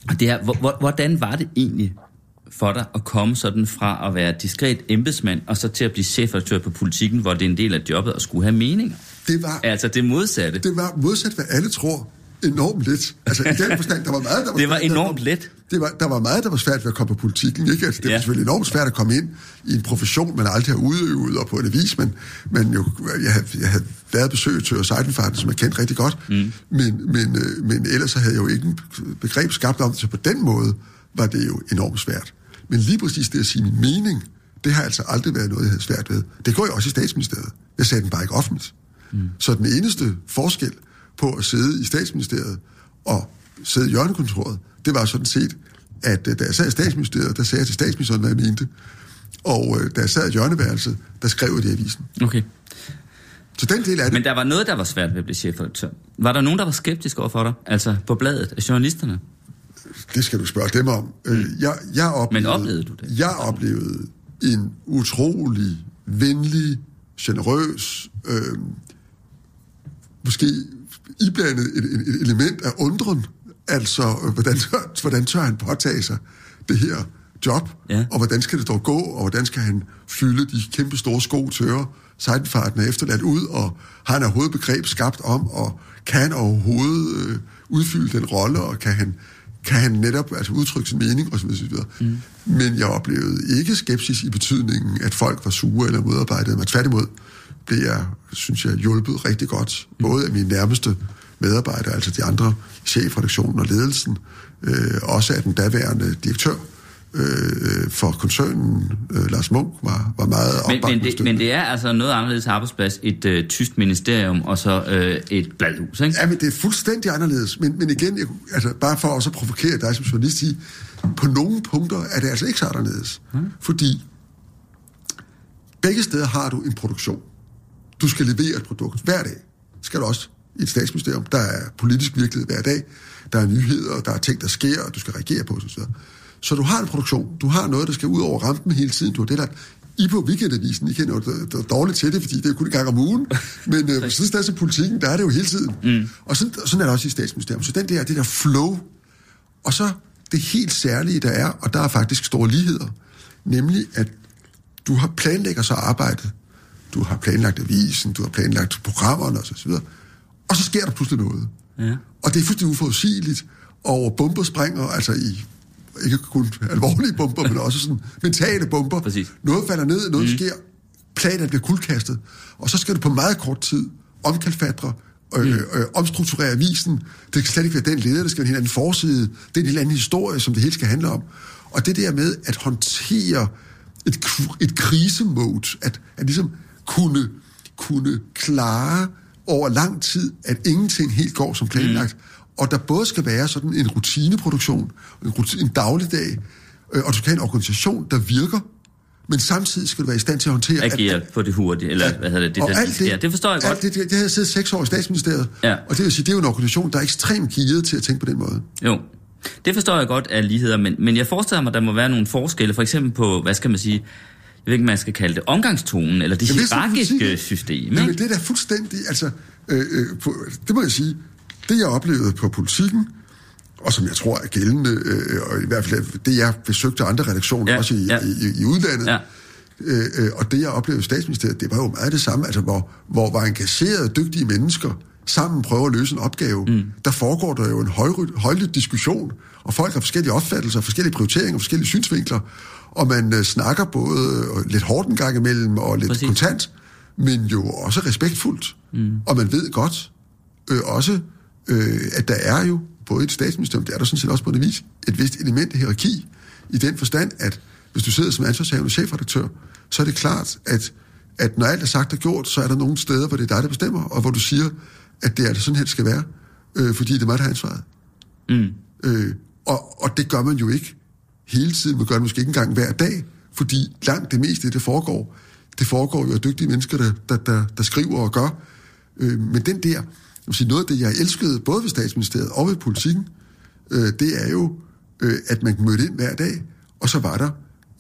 Og det er, hvor- hvor- hvordan var det egentlig for dig at komme sådan fra at være diskret embedsmand, og så til at blive chefredaktør på politikken, hvor det er en del af jobbet at skulle have meninger? Det var, Altså det modsatte. det var modsat, hvad alle tror, enormt let. Altså i den forstand, der var meget, der var [LAUGHS] Det var svært, der enormt kom- let. Det var, der var meget, der var svært ved at komme på politikken. Ikke? Altså, det Ja. var selvfølgelig enormt svært at komme ind i en profession, man aldrig har udøvet, og på en avis, men, men jo, jeg, havde, jeg havde været besøg til Seidenfarten, som jeg kendte rigtig godt, mm. men, men, øh, men ellers så havde jeg jo ikke en begreb skabt om det, så på den måde var det jo enormt svært. Men lige præcis det at sige min mening, det har altså aldrig været noget, jeg havde svært ved. Det går jo også i statsministeriet. Jeg sagde den bare ikke offentligt. Mm. Så den eneste forskel på at sidde i statsministeriet og sidde i hjørnekontoret, det var sådan set, at øh, da jeg sad i statsministeriet, der sagde jeg til statsministeren, hvad jeg mente. Og øh, da jeg sad i hjørneværelset, der skrev jeg det i avisen. Okay. Så den del af det, Men der var noget, der var svært ved at blive chefredaktør. Var der nogen, der var skeptisk over for dig? Altså på bladet af journalisterne? det skal du spørge dem om. Mm. Jeg, jeg oplevede, Men oplevede du det? Jeg oplevede en utrolig venlig, generøs, øh, måske iblandet et, et, element af undren. Altså, hvordan, hvordan tør han påtage sig det her job? Ja. Og hvordan skal det dog gå? Og hvordan skal han fylde de kæmpe store sko tørre? Seidenfarten er efterladt ud, og har han overhovedet begreb skabt om, og kan han overhovedet øh, udfylde den rolle, og kan han, kan han netop altså, udtrykke sin mening, osv. osv. Mm. Men jeg oplevede ikke skepsis i betydningen, at folk var sure eller modarbejdede mig. Tværtimod blev jeg, synes jeg, hjulpet rigtig godt, både af mine nærmeste medarbejdere, altså de andre chefredaktionen og ledelsen, øh, også af den daværende direktør øh, for koncernen, øh, Lars Munk, var, var meget Men, men, det, men det er altså noget anderledes arbejdsplads. Et øh, tysk ministerium og så øh, et bladhus, ikke? Ja, men det er fuldstændig anderledes. Men, men igen, jeg, altså, bare for også at provokere dig som journalist i, på nogle punkter er det altså ikke så anderledes. Mm. Fordi begge steder har du en produktion. Du skal levere et produkt hver dag. Skal du også i et statsministerium. Der er politisk virkelighed hver dag. Der er nyheder, der er ting, der sker, og du skal reagere på osv. Så du har en produktion. Du har noget, der skal ud over rampen hele tiden. Du har det der I på weekendavisen, I kender jo dårligt til det, fordi det er kun en gang om ugen. [LAUGHS] Men øh, et sted politikken, der er det jo hele tiden. Mm. Og sådan, sådan er det også i statsministeriet. Så den der, det der flow, og så det helt særlige, der er, og der er faktisk store ligheder, nemlig at du har planlægger så arbejdet. Du har planlagt avisen, du har planlagt programmerne og så videre. Og så sker der pludselig noget. Ja. Og det er fuldstændig uforudsigeligt. Og bomber springer, altså i ikke kun alvorlige bomber, men [LAUGHS] også sådan mentale bomber. Præcis. Noget falder ned, noget mm. sker, planen bliver kuldkastet, og så skal du på meget kort tid omkalfatre, øh, øh, omstrukturere avisen. Det kan slet ikke være den leder, det skal være en helt anden forside. Det er en helt anden historie, som det hele skal handle om. Og det der med at håndtere et, et krisemode, at, at ligesom kunne, kunne klare over lang tid, at ingenting helt går som planlagt, mm. og der både skal være sådan en rutineproduktion, en, rutine, en dagligdag, øh, og du skal have en organisation, der virker, men samtidig skal du være i stand til at håndtere... at- Agere på det hurtigt, eller hvad hedder det? det og der, alt det, ja, det forstår jeg godt. Det, det, det har jeg siddet seks år i statsministeriet, Ja. og det vil sige, det er jo en organisation, der er ekstremt gearet til at tænke på den måde. Jo, det forstår jeg godt af ligheder, men, men jeg forestiller mig, at der må være nogle forskelle, for eksempel på, hvad skal man sige, jeg ved ikke, man skal kalde det, omgangstonen, eller det Jamen, er hierarkiske system. Jamen, Ikke? det er da fuldstændig, altså, øh, øh, på, det må jeg sige, det jeg oplevede på politikken, og som jeg tror er gældende, øh, og i hvert fald det jeg besøgte andre redaktioner, Ja, også i, ja. ja. i, i, i udlandet, Ja. Øh, øh, og det, jeg oplevede i statsministeriet, det var jo meget det samme, altså hvor, hvor var engagerede, dygtige mennesker sammen prøver at løse en opgave. Mm. Der foregår der jo en højlydt, højlydt diskussion, og folk har forskellige opfattelser, forskellige prioriteringer, forskellige synsvinkler, og man øh, snakker både øh, lidt hårdt en gang imellem, og lidt Præcis. kontant, men jo også respektfuldt. Mm. Og man ved godt øh, også, øh, at der er jo, både i et statsministerium, det er der sådan set også på en vis, et vist element af hierarki, i den forstand, at hvis du sidder som ansvarshavende chefredaktør, så er det klart, at, at når alt er sagt og gjort, så er der nogle steder, hvor det er dig, der bestemmer, og hvor du siger, at det er det sådan her, det skal være, øh, fordi det er mig, der har ansvaret. Mm. Øh, og, og det gør man jo ikke hele tiden, man gør det måske ikke engang hver dag, fordi langt det meste, det foregår, det foregår jo af dygtige mennesker, der, der, der, der skriver og gør. Øh, men den der, jeg vil sige, noget af det, jeg elskede, både ved statsministeriet og ved politikken, øh, det er jo, øh, at man mødte ind hver dag, og så var der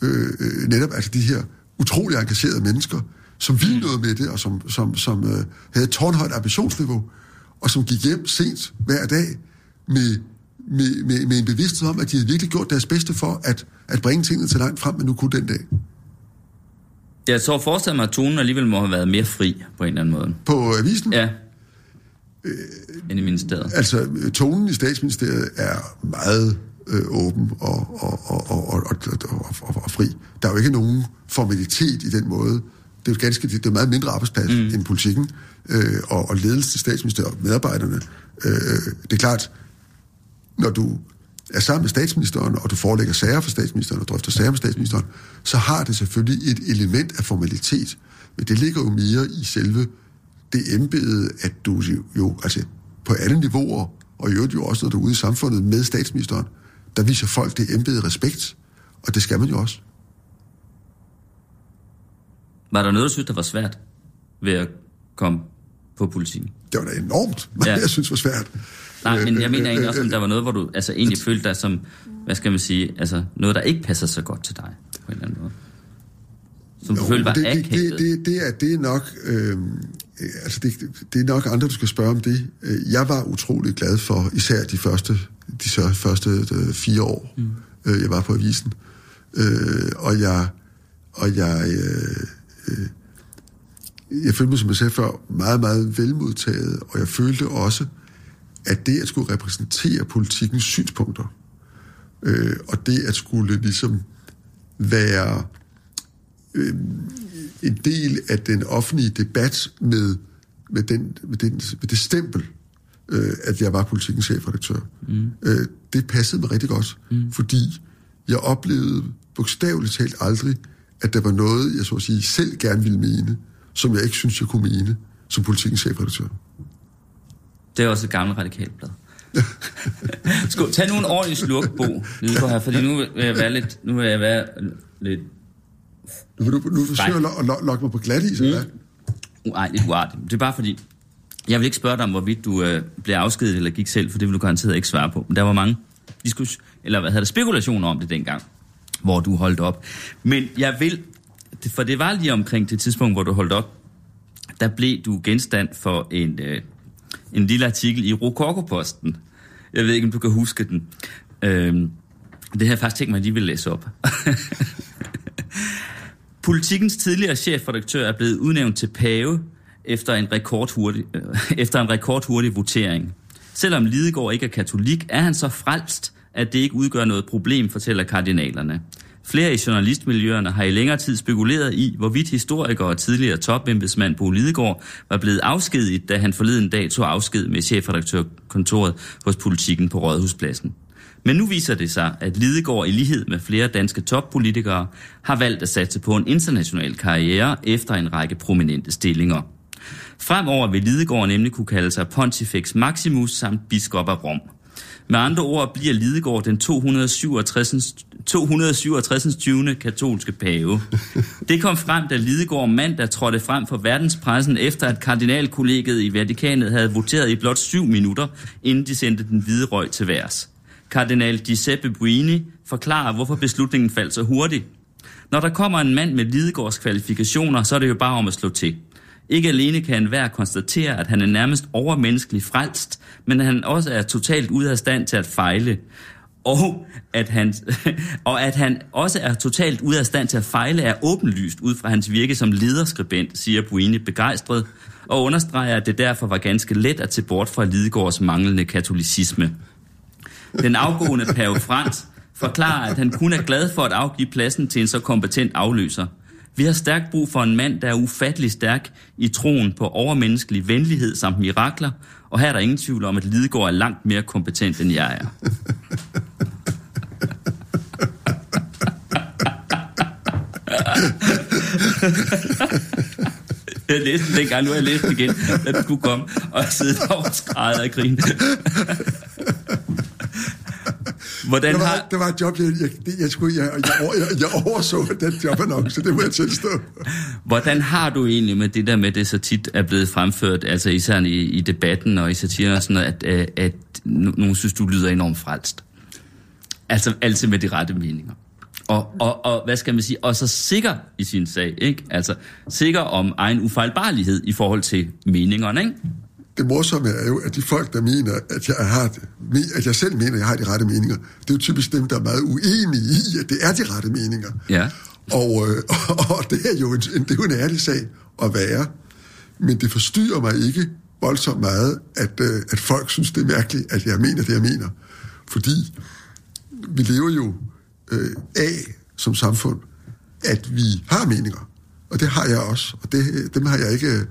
øh, øh, netop altså de her utrolig engagerede mennesker, som ville noget med det, og som, som, som øh, havde tårnhøjt ambitionsniveau, og som gik hjem sent hver dag med, med, med, med en bevidsthed om, at de havde virkelig gjort deres bedste for at, at bringe tingene til langt frem, men nu kunne den dag. Jeg så forestiller mig, at tonen alligevel må have været mere fri på en eller anden måde. På avisen, Ja. End i ministeriet. altså øh, tonen i statsministeriet er meget øh, åben og, og, og, og, og, og, og, og, og fri. Der er jo ikke nogen formalitet i den måde. Det er jo ganske, det er meget mindre arbejdsplads mm. end politikken, øh, og, og ledelse til statsministeriet og medarbejderne. Øh, det er klart, når du er sammen med statsministeren, og du forelægger sager for statsministeren og drøfter sager med statsministeren, så har det selvfølgelig et element af formalitet. Men det ligger jo mere i selve det embede, at du jo, jo altså på alle niveauer, og i øvrigt jo også, når du er ude i samfundet med statsministeren, der viser folk det embede respekt, og det skal man jo også. Var der noget, du synes, der var svært ved at komme på politikken? Det var da enormt, hvad Ja. jeg synes var svært. Nej, men jeg mener egentlig også, Øh, om der var noget, hvor du altså, egentlig følte dig som, hvad skal man sige, altså noget, der ikke passer så godt til dig, på en eller anden måde. Som du Jo, følte var det, det, det, det, det, er, det er nok øh, altså det, det er nok andre, du skal spørge om det. Øh, Jeg var utrolig glad for især de første, de så- første øh, fire år, mm. øh, jeg var på avisen. Øh, og jeg, og jeg, øh, øh, jeg følte mig, som jeg sagde før, meget, meget velmodtaget, og jeg følte også, at det at skulle repræsentere politikens synspunkter, øh, og det at skulle ligesom være øh, en del af den offentlige debat med, med, den, med, den, med det stempel, øh, at jeg var politikens chefredaktør. Mm. Øh, det passede mig rigtig godt, mm. fordi jeg oplevede bogstaveligt talt aldrig, at der var noget, jeg så at sige, selv gerne ville mene, som jeg ikke synes, jeg kunne mene som politikens chefredaktør. Det er også et gammelt radikalt blad. [LAUGHS] Skål, tag nu en ordentlig slurk, Bo, Lidegaard her, fordi nu vil jeg være lidt, nu vil jeg være lidt, Nu, vil du, nu forsøger at lo- lo- lokke mig på glat is, eller hvad? ej, lidt uartigt. Det er bare fordi, jeg vil ikke spørge dig om, hvorvidt du øh, blev afskediget eller gik selv, for det vil du garanteret ikke svare på. Men der var mange diskus, eller hvad hedder det, spekulationer om det dengang, hvor du holdt op. Men jeg vil, for det var lige omkring det tidspunkt, hvor du holdt op, der blev du genstand for en, øh, en lille artikel i Rokokoposten. Jeg ved ikke, om du kan huske den. Øh, det har jeg faktisk tænkt mig, at vil læse op. [LAUGHS] Politikens tidligere chefredaktør er blevet udnævnt til pave efter en rekordhurtig, øh, efter en rekordhurtig votering. Selvom Lidegaard ikke er katolik, er han så frelst, at det ikke udgør noget problem, fortæller kardinalerne. Flere i journalistmiljøerne har i længere tid spekuleret i, hvorvidt historiker og tidligere topembedsmand Bo Lidegaard var blevet afskediget, da han forleden dag tog afsked med chefredaktørkontoret hos politikken på Rådhuspladsen. Men nu viser det sig, at Lidegaard i lighed med flere danske toppolitikere har valgt at satse på en international karriere efter en række prominente stillinger. Fremover vil Lidegaard nemlig kunne kalde sig Pontifex Maximus samt biskop af Rom. Med andre ord bliver Lidegaard den 267. 267. 20. katolske pave. [LAUGHS] Det kom frem, da Lidegaard mandag trådte frem for verdenspressen, efter at kardinalkollegiet i Vatikanet havde voteret i blot syv minutter, inden de sendte den hvide røg til værs. Kardinal Giuseppe Buini forklarer, hvorfor beslutningen faldt så hurtigt. Når der kommer en mand med Lidegaards kvalifikationer, så er det jo bare om at slå til. Ikke alene kan enhver konstatere, at han er nærmest overmenneskelig frelst, men at han også er totalt ude af stand til at fejle. og at, han, [LAUGHS] og at han også er totalt ude af stand til at fejle, er åbenlyst ud fra hans virke som lederskribent, siger Buini begejstret, og understreger, at det derfor var ganske let at se bort fra Lidegaards manglende katolicisme. Den afgående pave Frans forklarer, at han kun er glad for at afgive pladsen til en så kompetent afløser. Vi har stærkt brug for en mand, der er ufattelig stærk i troen på overmenneskelig venlighed samt mirakler, og her er der ingen tvivl om, at Lidegaard er langt mere kompetent, end jeg er. Jeg læste den dengang, nu har jeg læst den igen, at du kunne komme, og sidde og skræde og grine. Hvordan Det var, har, det var et job, jeg, jeg, det- jeg, skulle, jeg, jeg, jeg, jeg overså den jobannonce, det må jeg tilstå. hvordan har du egentlig med det der med, det så tit er blevet fremført, altså især i, i debatten og i satire og sådan noget, at, at, at no- nogen synes, du lyder enormt frelst? Altså altid med de rette meninger. Og, og, og hvad skal man sige, og så sikker i sin sag, ikke? Altså sikker om egen ufejlbarlighed i forhold til meningerne, ikke? Det morsomme er jo, at de folk, der mener, at jeg, har, at jeg selv mener, at jeg har de rette meninger, det er jo typisk dem, der er meget uenige i, at det er de rette meninger. Ja. Og, øh, [LAUGHS] og det er jo en, det er jo en ærlig sag at være. Men det forstyrrer mig ikke voldsomt meget, at, øh, at folk synes, det er mærkeligt, at jeg mener det, jeg mener. Fordi vi lever jo øh, af som samfund, at vi har meninger. Og det har jeg også. Og det, dem har jeg ikke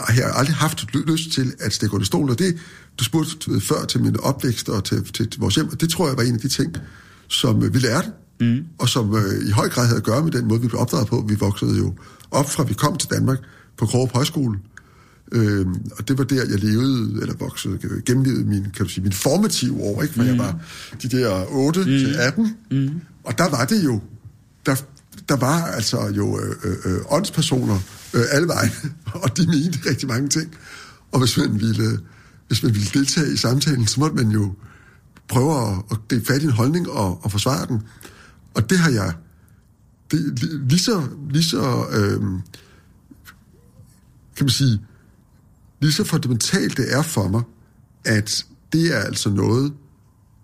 har jeg aldrig haft ly- lyst til at stikke under stolen. Og det, du spurgte øh, før til min opvækst og til, til vores hjem, og det tror jeg var en af de ting, som øh, vi lærte, mm. og som øh, i høj grad havde at gøre med den måde, vi blev opdraget på. Vi voksede jo op fra, vi kom til Danmark på Krogerup Højskole, Øhm, og det var der, jeg levede, eller voksede, øh, gennemlevede min, kan du sige, min formative år, ikke? For mm. jeg var de der 8 mm. til 18. Mm. Og der var det jo, der, der var altså jo øh, øh, øh åndspersoner øh, alle vejen, [LAUGHS] og de mente rigtig mange ting. Og hvis man ville, øh, hvis man ville deltage i samtalen, så måtte man jo prøve at, at gribe fat i en holdning og, og forsvare den. Og det har jeg, det, lige så, lige så øh, kan man sige, lige så fundamentalt det er for mig, at det er altså noget,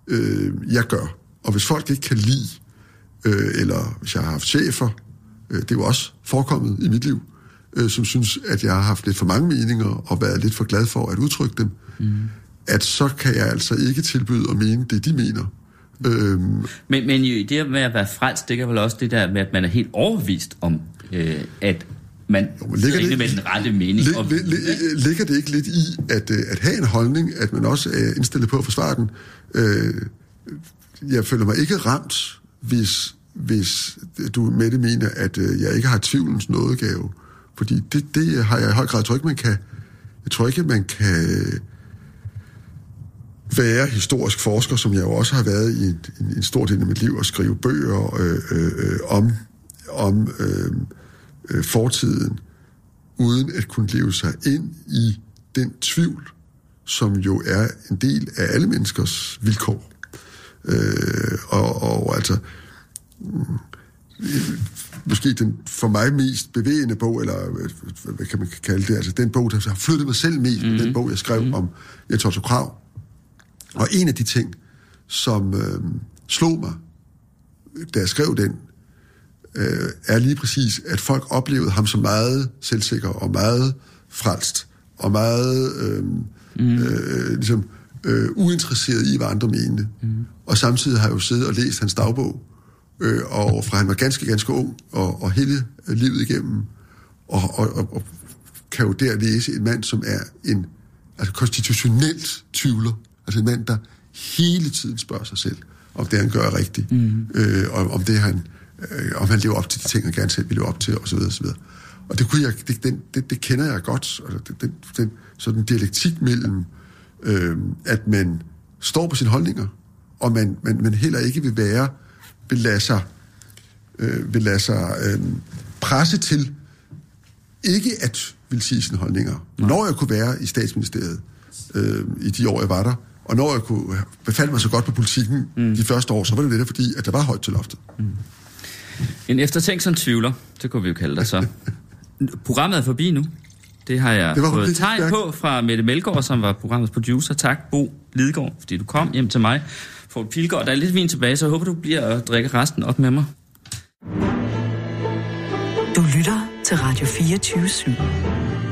øh, jeg gør. Og hvis folk ikke kan lide, øh, eller hvis jeg har haft chefer, øh, det er jo også forekommet i mit liv, øh, som synes, at jeg har haft lidt for mange meninger og været lidt for glad for at udtrykke dem, mm. at så kan jeg altså ikke tilbyde at mene det, de mener. Øhm, Men, men jo, det med at være frelst, det kan vel også det der med, at man er helt overbevist om, øh, at man men ligger det- med den rette mening. Lig, og, lig, lig, ligger det ikke lidt i at, øh, at have en holdning, at man også er indstillet på at forsvare den? Øh, jeg føler mig ikke ramt, hvis, hvis du med det mener, at øh, jeg ikke har tvivlens nådegave. Fordi det, det har jeg i høj grad. Jeg tror ikke, man kan, jeg tror ikke, man kan være historisk forsker, som jeg jo også har været i en, en, en stor del af mit liv, og skrive bøger øh, øh, om, om øh, øh, fortiden, uden at kunne leve sig ind i den tvivl, som jo er en del af alle menneskers vilkår. Øh, og, og altså, øh, måske den for mig mest bevægende bog, eller øh, hvad kan man kalde det, altså den bog, der har flyttet mig selv mest, mm-hmm. den bog, jeg skrev mm-hmm. om Jens Otto Krav. Og en af de ting, som øh, slog mig, da jeg skrev den, øh, er lige præcis, at folk oplevede ham som meget selvsikker og meget frelst og meget øh, mm. øh, ligesom, øh, uinteresseret i, hvad andre mente. Mm. Og samtidig har jeg jo siddet og læst hans dagbog, øh, og fra han var ganske, ganske ung, og, og hele livet igennem, og, og, og, og kan jo der læse en mand, som er en altså konstitutionelt tvivler, altså en mand, der hele tiden spørger sig selv, om det, han gør, er rigtigt, mm. øh, og om det, han, øh, om han lever op til de ting, han gerne selv vil leve op til, osv. osv. Og det, kunne jeg, det, den, det, det kender jeg godt, altså den, den, sådan dialektik mellem, øh, at man står på sine holdninger, og man, man, man heller ikke vil være, vil lade sig, øh, vil lade sig øh, presse til ikke at vil sige sine holdninger. Nej. Når jeg kunne være i statsministeriet øh, i de år, jeg var der, og når jeg kunne befalde mig så godt på politikken mm. de første år, så var det lidt fordi, at der var højt til loftet. Mm. En eftertænksom tvivler, det kunne vi jo kalde dig så. [LAUGHS] Programmet er forbi nu. Det har jeg det var fået tegn stærkt. på fra Mette Melgaard, som var programmets producer. Tak, Bo Lidegaard, fordi du kom hjem til mig. Fort Pilgaard, der er lidt vin tilbage, så jeg håber, du bliver og drikker resten op med mig. Du lytter til Radio 24 /7.